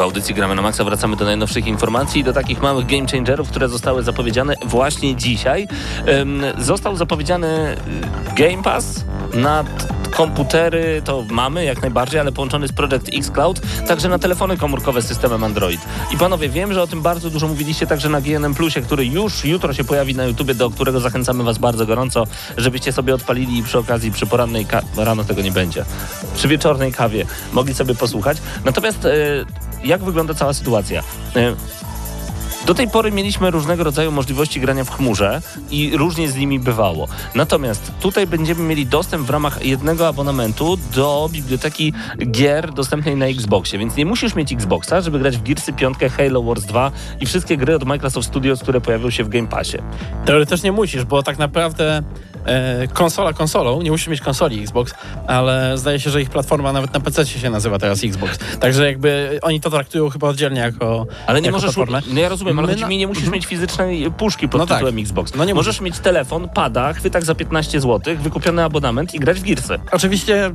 Audycji Gramy na Maxa wracamy do najnowszych informacji i do takich małych game changerów, które zostały zapowiedziane właśnie dzisiaj. Został zapowiedziany y, Game Pass na komputery, to mamy jak najbardziej, ale połączony z Project X Cloud, także na telefony komórkowe z systemem Android. I panowie, wiem, że o tym bardzo dużo mówiliście także na GNM Plusie, który już jutro się pojawi na YouTubie, do którego zachęcamy was bardzo gorąco, żebyście sobie odpalili i przy okazji przy porannej kawie, rano tego nie będzie, przy wieczornej kawie mogli sobie posłuchać. Natomiast e, jak wygląda cała sytuacja? E, do tej pory mieliśmy różnego rodzaju możliwości grania w chmurze i różnie z nimi bywało. Natomiast tutaj będziemy mieli dostęp w ramach jednego abonamentu do biblioteki gier dostępnej na Xboxie, więc nie musisz mieć Xboxa, żeby grać w Gearsy 5, Halo Wars 2 i wszystkie gry od Microsoft Studios, które pojawią się w Game Passie. Teoretycznie musisz, bo tak naprawdę konsola konsolą, nie musisz mieć konsoli Xbox, ale zdaje się, że ich platforma nawet na PC się nazywa teraz Xbox. Także jakby oni to traktują chyba oddzielnie jako Ale nie jako możesz, platformę. no ja rozumiem, ale My chodzi na- mi, nie musisz Mhm. mieć fizycznej puszki pod No tak. tytułem Xbox. No nie możesz mieć telefon, pada, chwytak za 15 zł, wykupiony abonament i grać w Gearsy. Oczywiście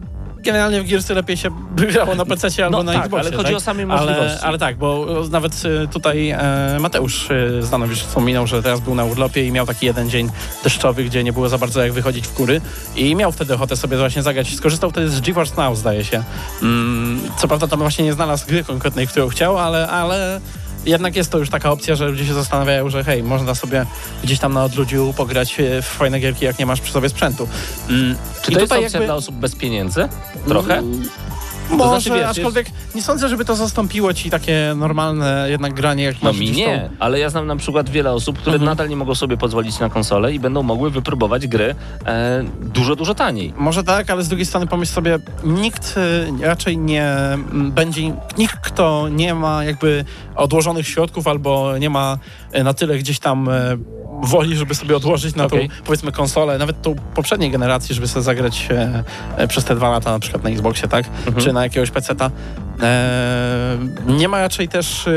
generalnie w Gearsy lepiej się grało na PC albo No na tak, Xboxie. ale chodzi o same ale, możliwości. ale tak, bo nawet e, tutaj e, Mateusz e, Zdanowicz wspominał, że teraz był na urlopie i miał taki jeden dzień deszczowy, gdzie nie było za bardzo jak wychodzić w góry i miał wtedy ochotę sobie właśnie zagrać. Skorzystał wtedy z GeForce Now, zdaje się. Mm, co prawda tam właśnie nie znalazł gry konkretnej, którą chciał, ale, ale jednak jest to już taka opcja, że ludzie się zastanawiają, że hej, można sobie gdzieś tam na odludziu pograć e, w fajne gierki, jak nie masz przy sobie sprzętu. Mm, Czy i to jest tutaj opcja jakby- dla osób bez pieniędzy? Trochę? Może, znaczy, wiesz, aczkolwiek nie sądzę, żeby to zastąpiło ci takie normalne jednak granie, jak No masz mi nie, ale ja znam na przykład wiele osób, które Mhm. nadal nie mogą sobie pozwolić na konsolę i będą mogły wypróbować gry e, dużo, dużo taniej. tą- Może tak, ale z drugiej strony pomyśl sobie, nikt y, raczej nie mm, będzie, nikt kto nie ma jakby odłożonych środków albo nie ma y, na tyle gdzieś tam y, woli, żeby sobie odłożyć na Okej. tą, powiedzmy, konsolę, nawet tą poprzedniej generacji, żeby sobie zagrać e, e, przez te dwa lata na przykład na Xboxie, tak? Mhm. Czy na jakiegoś peceta. E, nie ma raczej też e,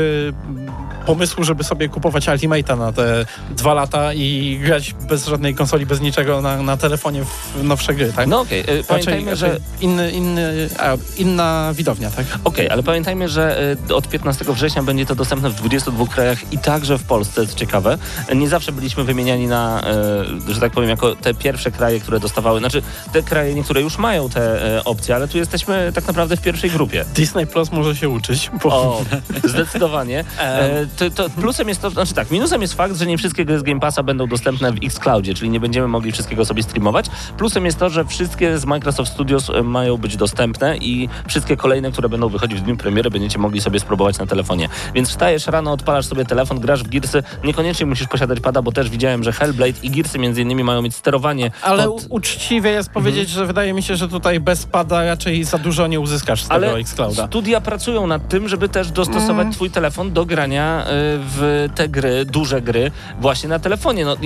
pomysłu, żeby sobie kupować Ultimate'a na te dwa lata i grać bez żadnej konsoli, bez niczego na, na telefonie w nowsze gry, tak? No okej, okay. pamiętajmy, raczej, że... Inny, inny, a, inna widownia, tak? Okej, ale pamiętajmy, że y, od 15 września będzie to dostępne w 22 krajach i także w Polsce, co ciekawe. Nie zawsze byliśmy wymieniani na, y, że tak powiem, jako te pierwsze kraje, które dostawały, znaczy te kraje niektóre już mają te y, opcje, ale tu jesteśmy tak naprawdę w pierwszej grupie. Disney Plus może się uczyć. Bo... O, zdecydowanie. [LAUGHS] E, to, to plusem jest to, znaczy tak, minusem jest fakt, że nie wszystkie gry z Game Passa będą dostępne w Xcloudzie, czyli nie będziemy mogli wszystkiego sobie streamować. Plusem jest to, że wszystkie z Microsoft Studios e, mają być dostępne i wszystkie kolejne, które będą wychodzić w dniu premiery, będziecie mogli sobie spróbować na telefonie. Więc wstajesz rano, odpalasz sobie telefon, grasz w Gearsy. Niekoniecznie musisz posiadać pada, bo też widziałem, że Hellblade i Gearsy między innymi mają mieć sterowanie. Ale od... uczciwie jest powiedzieć, mhm. że wydaje mi się, że tutaj bez pada raczej za dużo nie uzyskasz z Ale tego Xclouda. Studia pracują nad tym, żeby też dostosować mm. twój telefon do grania y, w te gry, duże gry właśnie na telefonie. No,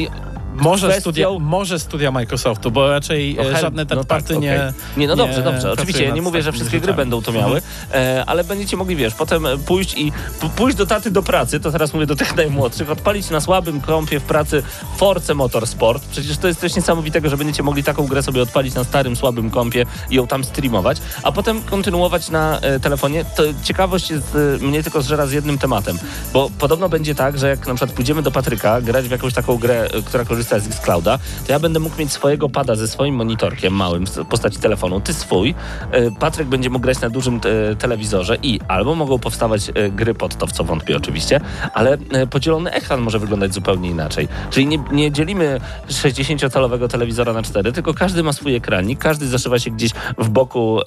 może, kwestią... studia, może studia Microsoftu, bo raczej no, żadne te no party tak, nie. Okay. Nie, no dobrze, dobrze. Oczywiście ja nie mówię, że wszystkie gry będą to miały, e, ale będziecie mogli, wiesz, potem pójść i pójść do taty do pracy, to teraz mówię do tych [LAUGHS] najmłodszych, odpalić na słabym kąpie w pracy Force Motorsport. Przecież to jest coś niesamowitego, że będziecie mogli taką grę sobie odpalić na starym, słabym kąpie i ją tam streamować, a potem kontynuować na e, telefonie. To ciekawość jest, e, mnie tylko zżera z jednym tematem, bo podobno będzie tak, że jak na przykład pójdziemy do Patryka grać w jakąś taką grę, e, która korzysta korzysta z Xclouda, to ja będę mógł mieć swojego pada ze swoim monitorkiem małym w postaci telefonu, ty swój, e, Patryk będzie mógł grać na dużym e, telewizorze i albo mogą powstawać e, gry pod to, w co wątpię oczywiście, ale podzielony ekran może wyglądać zupełnie inaczej. Czyli nie, nie dzielimy 60-calowego telewizora na cztery, tylko każdy ma swój ekranik, każdy zaszywa się gdzieś w boku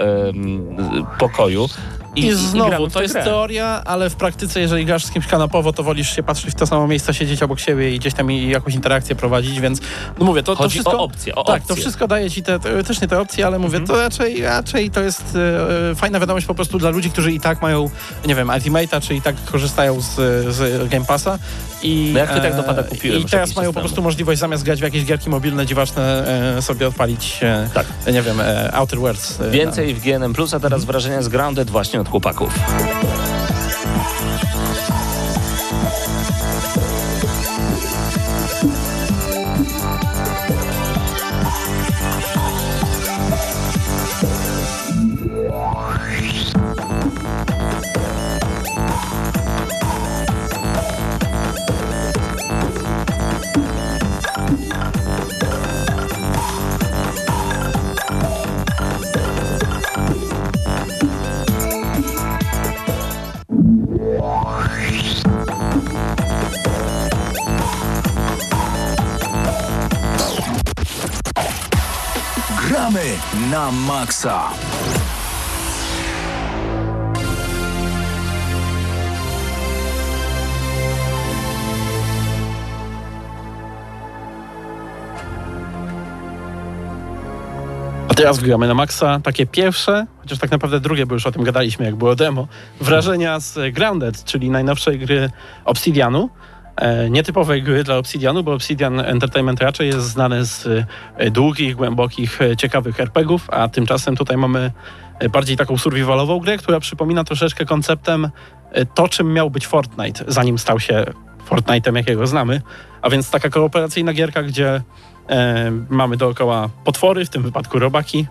pokoju. I, I znowu, i to jest grę. teoria, ale w praktyce, jeżeli grasz z kimś kanapowo, to wolisz się patrzeć w to samo miejsce, siedzieć obok siebie i gdzieś tam jakąś interakcję prowadzić, więc no mówię, to, to wszystko... o opcje, o Tak, opcje. to wszystko daje ci te, teoretycznie te opcje, ale mówię, mhm. to raczej, raczej to jest e, fajna wiadomość po prostu dla ludzi, którzy i tak mają, nie wiem, Ultimate'a, czy i tak korzystają z, z Game Passa i... No jak ty tak dopada kupiłem I teraz mają po prostu możliwość zamiast grać w jakieś gierki mobilne, dziwaczne, e, sobie odpalić, e, tak. nie wiem, e, Outer Worlds. E, Więcej w GNM+, a teraz wrażenia z Grounded właśnie od chłopaków. Na maksa. A teraz gramy na maksa takie pierwsze, chociaż tak naprawdę drugie, bo już o tym gadaliśmy, jak było demo, wrażenia z Grounded, czyli najnowszej gry Obsidianu. E, nietypowej gry dla Obsidianu, bo Obsidian Entertainment raczej jest znany z e, długich, głębokich, e, ciekawych RPGów, a tymczasem tutaj mamy bardziej taką survivalową grę, która przypomina troszeczkę konceptem to, czym miał być Fortnite, zanim stał się Fortnite'em, jakiego znamy. A więc taka kooperacyjna gierka, gdzie e, mamy dookoła potwory, w tym wypadku robaki,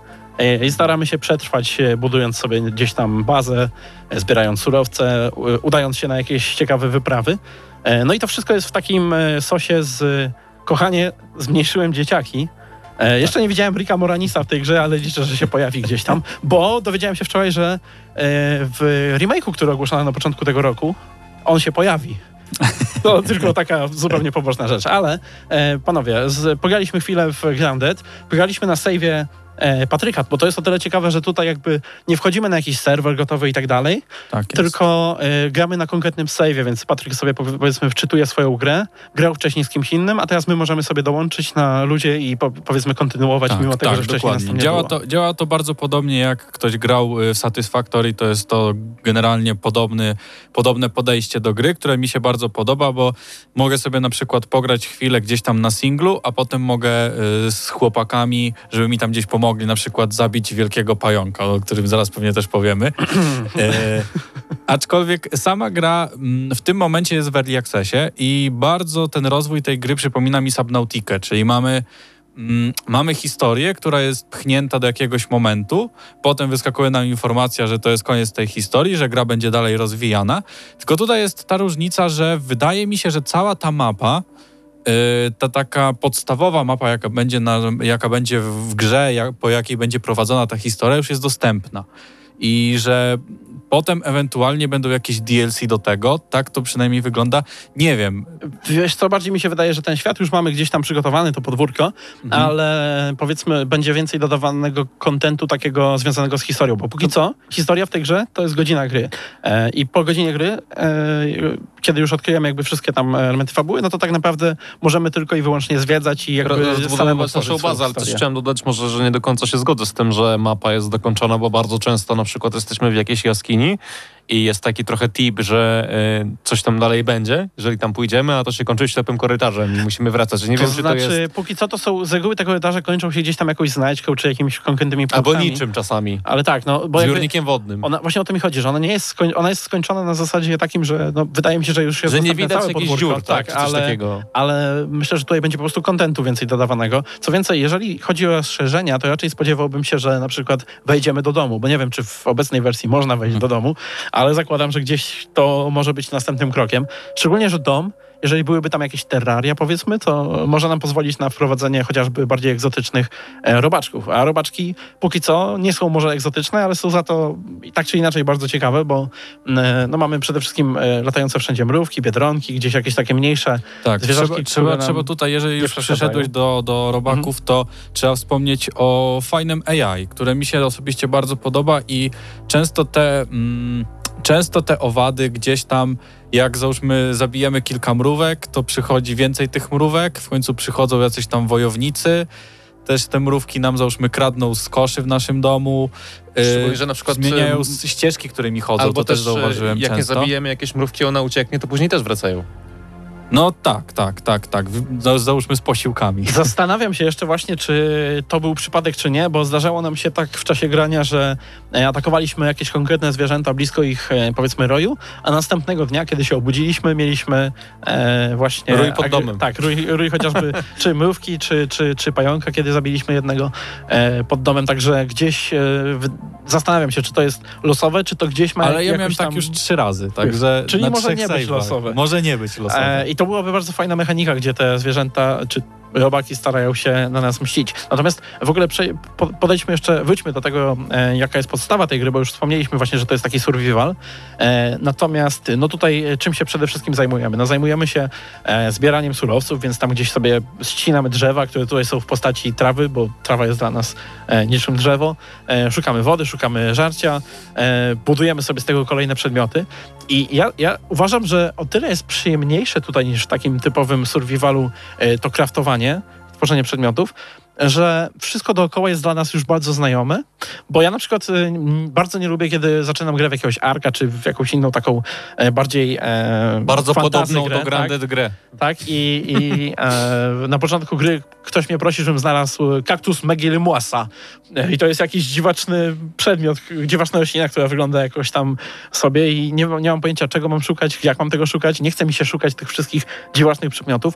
i staramy się przetrwać, budując sobie gdzieś tam bazę, e, zbierając surowce, udając się na jakieś ciekawe wyprawy. E, no i to wszystko jest w takim e, sosie z kochanie, zmniejszyłem dzieciaki. E, jeszcze nie widziałem Rika Moranisa w tej grze, ale liczę, że się pojawi gdzieś tam, [LAUGHS] bo dowiedziałem się wczoraj, że w remake'u, który ogłoszono na początku tego roku, on się pojawi. To [LAUGHS] tylko taka zupełnie poboczna rzecz, ale panowie, z, pograliśmy chwilę w Grounded, pograliśmy na save'ie e, Patryka, bo to jest o tyle ciekawe, że tutaj jakby nie wchodzimy na jakiś serwer gotowy i tak dalej, tak tylko e, gramy na konkretnym save'ie, więc Patryk sobie powiedzmy wczytuje swoją grę, grał wcześniej z kimś innym, a teraz my możemy sobie dołączyć na ludzie i po, powiedzmy kontynuować tak, mimo tego, tak, że wcześniej dokładnie. nas nie działa było. To, działa to bardzo podobnie jak ktoś grał y, w Satisfactory, to jest to generalnie podobny, podobne podejście do gry, które mi się bardzo podoba, bo mogę sobie na przykład pograć chwilę gdzieś tam na singlu, a potem mogę y, z chłopakami, żeby mi tam gdzieś pomóc mogli na przykład zabić wielkiego pająka, o którym zaraz pewnie też powiemy. [LAUGHS] e, aczkolwiek sama gra mm, w tym momencie jest w early accessie i bardzo ten rozwój tej gry przypomina mi Subnautikę, czyli mamy mm, mamy historię, która jest pchnięta do jakiegoś momentu, potem wyskakuje nam informacja, że to jest koniec tej historii, że gra będzie dalej rozwijana. Tylko tutaj jest ta różnica, że wydaje mi się, że cała ta mapa, ta taka podstawowa mapa, jaka będzie, na, jaka będzie w grze, jak, po jakiej będzie prowadzona ta historia, już jest dostępna. I że potem ewentualnie będą jakieś DLC do tego, tak to przynajmniej wygląda. Nie wiem, Wiesz co, bardziej mi się wydaje, że ten świat już mamy gdzieś tam przygotowany, to podwórko, Mhm. ale powiedzmy będzie więcej dodawanego kontentu takiego związanego z historią, bo póki co historia w tej grze to jest godzina gry e, i po godzinie gry, e, kiedy już odkryjemy jakby wszystkie tam elementy fabuły, no to tak naprawdę możemy tylko i wyłącznie zwiedzać i jakby samemu naszą bazę, ale też chciałem dodać może, że nie do końca się zgodzę z tym, że mapa jest dokończona, bo bardzo często na przykład jesteśmy w jakiejś jaskini Фини. I jest taki trochę tip, że y, coś tam dalej będzie, jeżeli tam pójdziemy, a to się kończy ślepym korytarzem i musimy wracać. Nie to wiem, znaczy, czy to jest... póki co to są, z reguły te korytarze kończą się gdzieś tam jakąś znajdźką, czy jakimiś konkretnymi Albo punktami. niczym czasami. Ale tak, no bo Zbiornikiem wodnym. ona, właśnie o to mi chodzi, że ona nie jest, skoń, ona jest skończona na zasadzie takim, że no, wydaje mi się, że już jest Że nie widać jakichś dziur, tak, coś ale, takiego. ale myślę, że tutaj będzie po prostu kontentu więcej dodawanego. Co więcej, jeżeli chodzi o rozszerzenia, to raczej spodziewałbym się, że na przykład wejdziemy do domu, bo nie wiem, czy w obecnej wersji można wejść do domu, ale zakładam, że gdzieś to może być następnym krokiem. Szczególnie, że dom, jeżeli byłyby tam jakieś terraria, powiedzmy, to może nam pozwolić na wprowadzenie chociażby bardziej egzotycznych e, robaczków. A robaczki póki co nie są może egzotyczne, ale są za to i tak czy inaczej bardzo ciekawe, bo e, no, mamy przede wszystkim e, latające wszędzie mrówki, biedronki, gdzieś jakieś takie mniejsze Tak, Zwierzaczki, trzeba, trzeba, tutaj, jeżeli już przyszedłeś do, do robaków, to trzeba wspomnieć o fajnym AI, które mi się osobiście bardzo podoba i często te, mm, często te owady gdzieś tam, jak załóżmy zabijemy kilka mrówek, to przychodzi więcej tych mrówek, w końcu przychodzą jacyś tam wojownicy, też te mrówki nam załóżmy kradną z koszy w naszym domu, Szczególnie, że na przykład, zmieniają ścieżki, którymi chodzą, Albo to też też, zauważyłem e, jak nie często. zabijemy jakieś mrówki, ona ucieknie, to później też wracają. No tak, tak, tak, tak, załóżmy z posiłkami. [LAUGHS] Zastanawiam się jeszcze właśnie, czy to był przypadek, czy nie, bo zdarzało nam się tak w czasie grania, że e, atakowaliśmy jakieś konkretne zwierzęta blisko ich, e, powiedzmy, roju, a następnego dnia, kiedy się obudziliśmy, mieliśmy e, właśnie... Rój pod domem. Tak, rój, rój chociażby [LAUGHS] czy mrówki, czy, czy, czy pająka, kiedy zabiliśmy jednego e, pod domem, także gdzieś e, w, zastanawiam się, czy to jest losowe, czy to gdzieś ma Ale ja miałem tak tam... już trzy razy, także Czyli na może nie być losowe. Może nie być losowe. To byłaby bardzo fajna mechanika, gdzie te zwierzęta czy robaki starają się na nas mścić. Natomiast w ogóle podejdźmy jeszcze, wróćmy do tego, e, jaka jest podstawa tej gry, bo już wspomnieliśmy właśnie, że to jest taki survival. E, natomiast no tutaj e, czym się przede wszystkim zajmujemy? No zajmujemy się e, zbieraniem surowców, więc tam gdzieś sobie ścinamy drzewa, które tutaj są w postaci trawy, bo trawa jest dla nas e, niczym drzewo. E, szukamy wody, szukamy żarcia, budujemy sobie z tego kolejne przedmioty. I ja, ja uważam, że o tyle jest przyjemniejsze tutaj niż w takim typowym survivalu to kraftowanie, tworzenie przedmiotów, że wszystko dookoła jest dla nas już bardzo znajome, bo ja na przykład m, bardzo nie lubię, kiedy zaczynam grę w jakiegoś arka, czy w jakąś inną taką e, bardziej e, Bardzo podobną grę, do Grounded tak? grę. Tak, i, i e, na początku gry ktoś mnie prosi, żebym znalazł kaktus Megilimuasa. E, I to jest jakiś dziwaczny przedmiot, dziwaczna roślina, która wygląda jakoś tam sobie i nie, nie mam pojęcia, czego mam szukać, jak mam tego szukać. Nie chce mi się szukać tych wszystkich dziwacznych przedmiotów.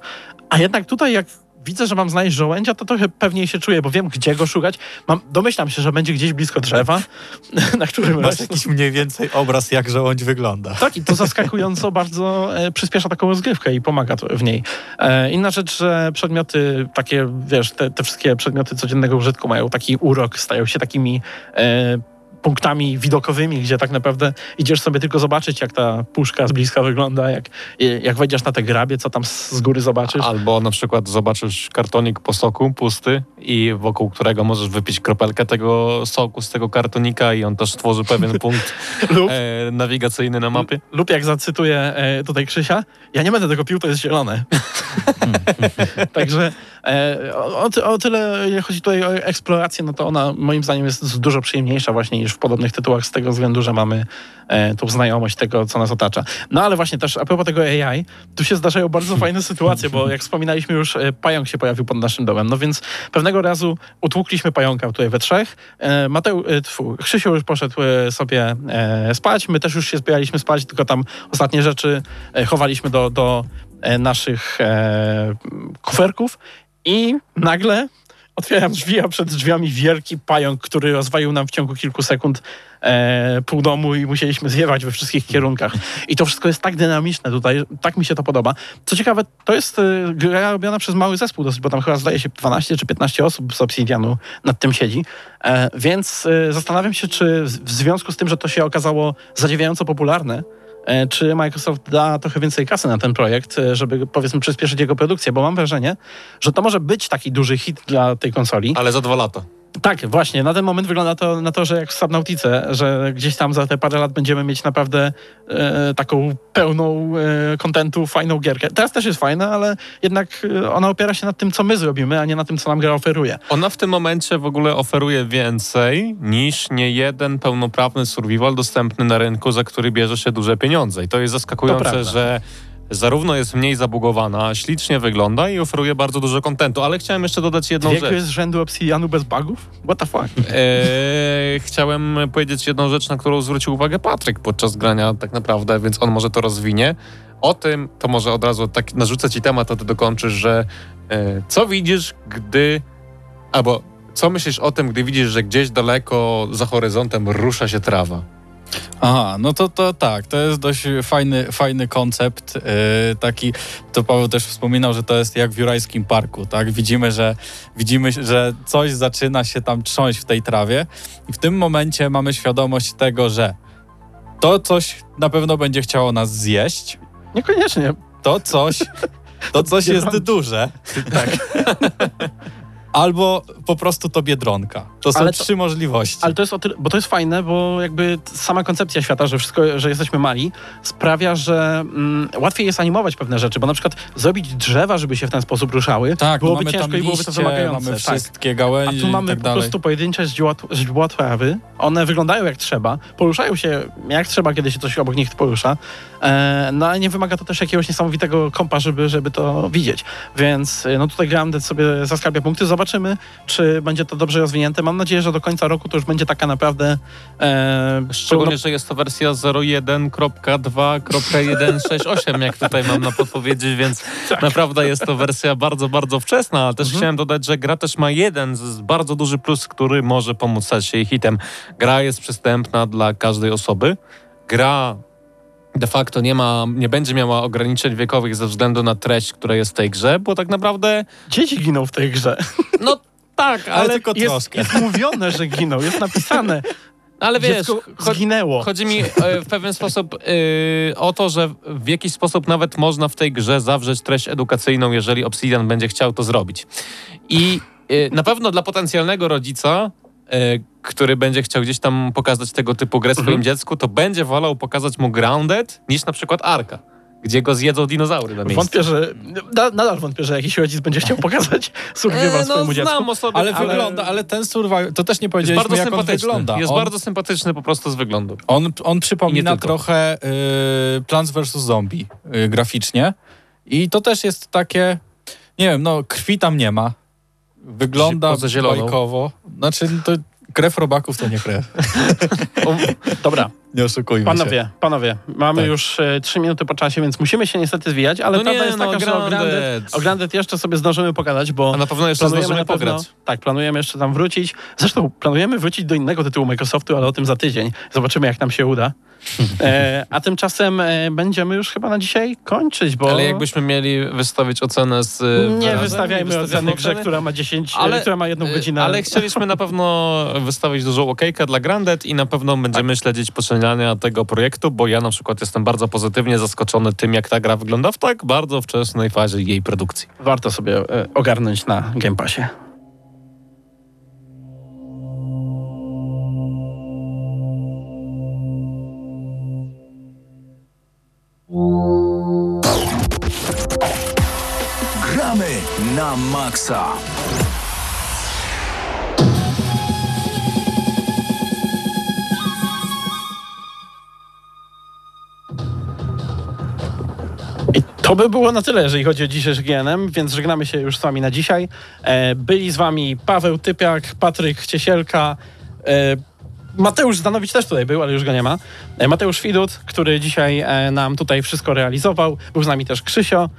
A jednak tutaj, jak widzę, że mam znaleźć żołędzia, to trochę pewniej się czuję, bo wiem, gdzie go szukać. Mam, domyślam się, że będzie gdzieś blisko drzewa, [LAUGHS] na którym Masz jakiś mniej więcej obraz, jak żołądź wygląda. Tak, i to zaskakująco [LAUGHS] bardzo e, przyspiesza taką rozgrywkę i pomaga w niej. E, inna rzecz, że przedmioty takie, wiesz, te, te wszystkie przedmioty codziennego użytku mają taki urok, stają się takimi e, punktami widokowymi, gdzie tak naprawdę idziesz sobie tylko zobaczyć, jak ta puszka z bliska wygląda, jak, jak wejdziesz na te grabie, co tam z góry zobaczysz. Albo na przykład zobaczysz kartonik po soku pusty i wokół którego możesz wypić kropelkę tego soku z tego kartonika i on też tworzy pewien [LAUGHS] punkt Lub, e, nawigacyjny na mapie. lub jak zacytuję e, tutaj Krzysia, ja nie będę tego pił, to jest zielone. [LAUGHS] [LAUGHS] Także o, o, o tyle, jeżeli chodzi tutaj o eksplorację, no to ona moim zdaniem jest dużo przyjemniejsza właśnie niż w podobnych tytułach z tego względu, że mamy e, tą znajomość tego, co nas otacza. No ale właśnie też a propos tego AI, tu się zdarzają bardzo [LAUGHS] fajne sytuacje, bo jak wspominaliśmy już, e, pająk się pojawił pod naszym domem, no więc pewnego razu utłukliśmy pająka tutaj we trzech. E, Mateu, e, tfu, Krzysiu już poszedł e, sobie e, spać, my też już się zbieraliśmy spać, tylko tam ostatnie rzeczy e, chowaliśmy do, do e, naszych e, kuferków i nagle otwieram drzwi, a przed drzwiami wielki pająk, który rozwalił nam w ciągu kilku sekund e, pół domu i musieliśmy zjewać we wszystkich kierunkach. I to wszystko jest tak dynamiczne tutaj, tak mi się to podoba. Co ciekawe, to jest e, gra robiona przez mały zespół dosyć, bo tam chyba zdaje się 12 czy 15 osób z Obsidianu nad tym siedzi. E, więc e, zastanawiam się, czy w związku z tym, że to się okazało zadziwiająco popularne, czy Microsoft da trochę więcej kasy na ten projekt, e, żeby powiedzmy przyspieszyć jego produkcję, bo mam wrażenie, że to może być taki duży hit dla tej konsoli. Ale za dwa lata. Tak, właśnie. Na ten moment wygląda to na to, że jak w Subnautice, że gdzieś tam za te parę lat będziemy mieć naprawdę e, taką pełną e, kontentu, fajną gierkę. Teraz też jest fajna, ale jednak e, ona opiera się na tym, co my zrobimy, a nie na tym, co nam gra oferuje. Ona w tym momencie w ogóle oferuje więcej niż nie jeden pełnoprawny survival dostępny na rynku, za który bierze się duże pieniądze. I to jest To zaskakujące, prawda. że zarówno jest mniej zabugowana, ślicznie wygląda i oferuje bardzo dużo kontentu. Ale chciałem jeszcze dodać jedną Wieku rzecz. jest z rzędu Obsidianu bez bugów? What the fuck? Eee, chciałem powiedzieć jedną rzecz, na którą zwrócił uwagę Patryk podczas grania tak naprawdę, więc on może to rozwinie. O tym, to może od razu tak narzucę ci temat, a ty dokończysz, że e, co widzisz, gdy... Albo co myślisz o tym, gdy widzisz, że gdzieś daleko za horyzontem rusza się trawa? Aha, no to, to tak, to jest dość fajny, fajny koncept. Yy, taki, to Paweł też wspominał, że to jest jak w Jurajskim Parku, tak? Widzimy, że widzimy, że coś zaczyna się tam trząść w tej trawie i w tym momencie mamy świadomość tego, że to coś na pewno będzie chciało nas zjeść, Niekoniecznie. to coś, to [LAUGHS] coś jest duże. Tak. [LAUGHS] Albo po prostu to biedronka. To są to- trzy możliwości. Ale to jest o tyle, bo to jest fajne, bo jakby sama koncepcja świata, że wszystko, że jesteśmy mali, sprawia, że mm, łatwiej jest animować pewne rzeczy, bo na przykład zrobić drzewa, żeby się w ten sposób ruszały, tak, byłoby mamy ciężko tam i byłoby to liście, wymagające. Mamy tak. wszystkie A gałęzie tu mamy i tak po prostu pojedyncze źdźła, źdźła trawy. One wyglądają jak trzeba, poruszają się jak trzeba, kiedy się coś obok nich porusza. E, no ale nie wymaga to też jakiegoś niesamowitego kompa, żeby, żeby to widzieć. Więc e, no tutaj Grounded sobie zaskarbia punkty. Zobaczymy, czy będzie to dobrze rozwinięte. Mam nadzieję, że do końca roku to już będzie taka naprawdę e, Szczególnie, że jest to wersja 01.2.168, jak tutaj mam na podpowiedzieć, więc [LAUGHS] naprawdę jest to wersja bardzo, bardzo wczesna. Ale też chciałem dodać, że gra też ma jeden z bardzo duży plus, który może pomóc stać się jej hitem. Gra jest przystępna dla każdej osoby. Gra de facto nie ma, nie będzie miała ograniczeń wiekowych ze względu na treść, która jest w tej grze, bo tak naprawdę, Dzieci giną w tej grze. no tak, ale, Ale tylko Jest, troszkę. jest mówione, że giną, jest napisane. ale wiesz, zginęło. Chodzi mi e, w pewien sposób e, o to, że w jakiś sposób nawet można w tej grze zawrzeć treść edukacyjną, jeżeli Obsidian będzie chciał to zrobić. I e, na pewno dla potencjalnego rodzica, który będzie chciał gdzieś tam pokazać tego typu grę swoim Mhm. dziecku, to będzie wolał pokazać mu Grounded niż na przykład Arka, gdzie go zjedzą dinozaury na miejscu. Wątpię, że. na- Nadal wątpię, że jakiś rodzic będzie chciał pokazać [LAUGHS] survival E, swojemu no, dziecku. znam osoby, Ale, ale wygląda, ale ten survival, to też nie jest powiedzieliśmy, bardzo jak on sympatyczny. wygląda. Jest on, bardzo sympatyczny po prostu z wyglądu. on, on przypomina trochę y, Plants vs. Zombie y, graficznie i to też jest takie, nie wiem, no krwi tam nie ma. Wygląda bajkowo. Znaczy, to krew robaków to nie krew. [LAUGHS] Dobra, Nie oszukujmy się. panowie, panowie, mamy Tak. już e, trzy minuty po czasie, więc musimy się niestety zwijać, ale No prawda nie, jest no, taka, że o Grounded, Grounded. o Grounded jeszcze sobie zdążymy pogadać, bo A na pewno jeszcze zdążymy na pewno, pograć. tak, planujemy jeszcze tam wrócić. Zresztą planujemy wrócić do innego tytułu Microsoftu, ale o tym za tydzień. Zobaczymy, jak nam się uda. E, a tymczasem e, będziemy już chyba na dzisiaj kończyć, bo Ale jakbyśmy mieli wystawić ocenę z... e, nie wystawiajmy wystawiamy oceny grze, która ma 10, Ale- ale, która ma jedną godzinę. Ale chcieliśmy na pewno wystawić dużą okejkę dla Grandet i na pewno będziemy śledzić poczynania tego projektu, bo ja na przykład jestem bardzo pozytywnie zaskoczony tym, jak ta gra wygląda w tak bardzo wczesnej fazie jej produkcji. Warto sobie e, ogarnąć na Game Passie. Gramy na maksa. To by było na tyle, jeżeli chodzi o dzisiejszy GNM, więc żegnamy się już z wami na dzisiaj. E, byli z wami Paweł Typiak, Patryk Ciesielka, e, Mateusz Zdanowicz też tutaj był, ale już go nie ma. E, Mateusz Widut, który dzisiaj e, nam tutaj wszystko realizował. Był z nami też Krzysio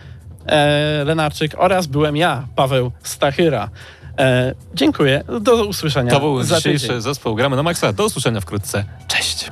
e, Lenarczyk oraz byłem ja, Paweł Stachyra. Dziękuję. Do usłyszenia. To był dzisiejszy tydzień. zespół Gramy na Maxa. Do usłyszenia wkrótce. Cześć!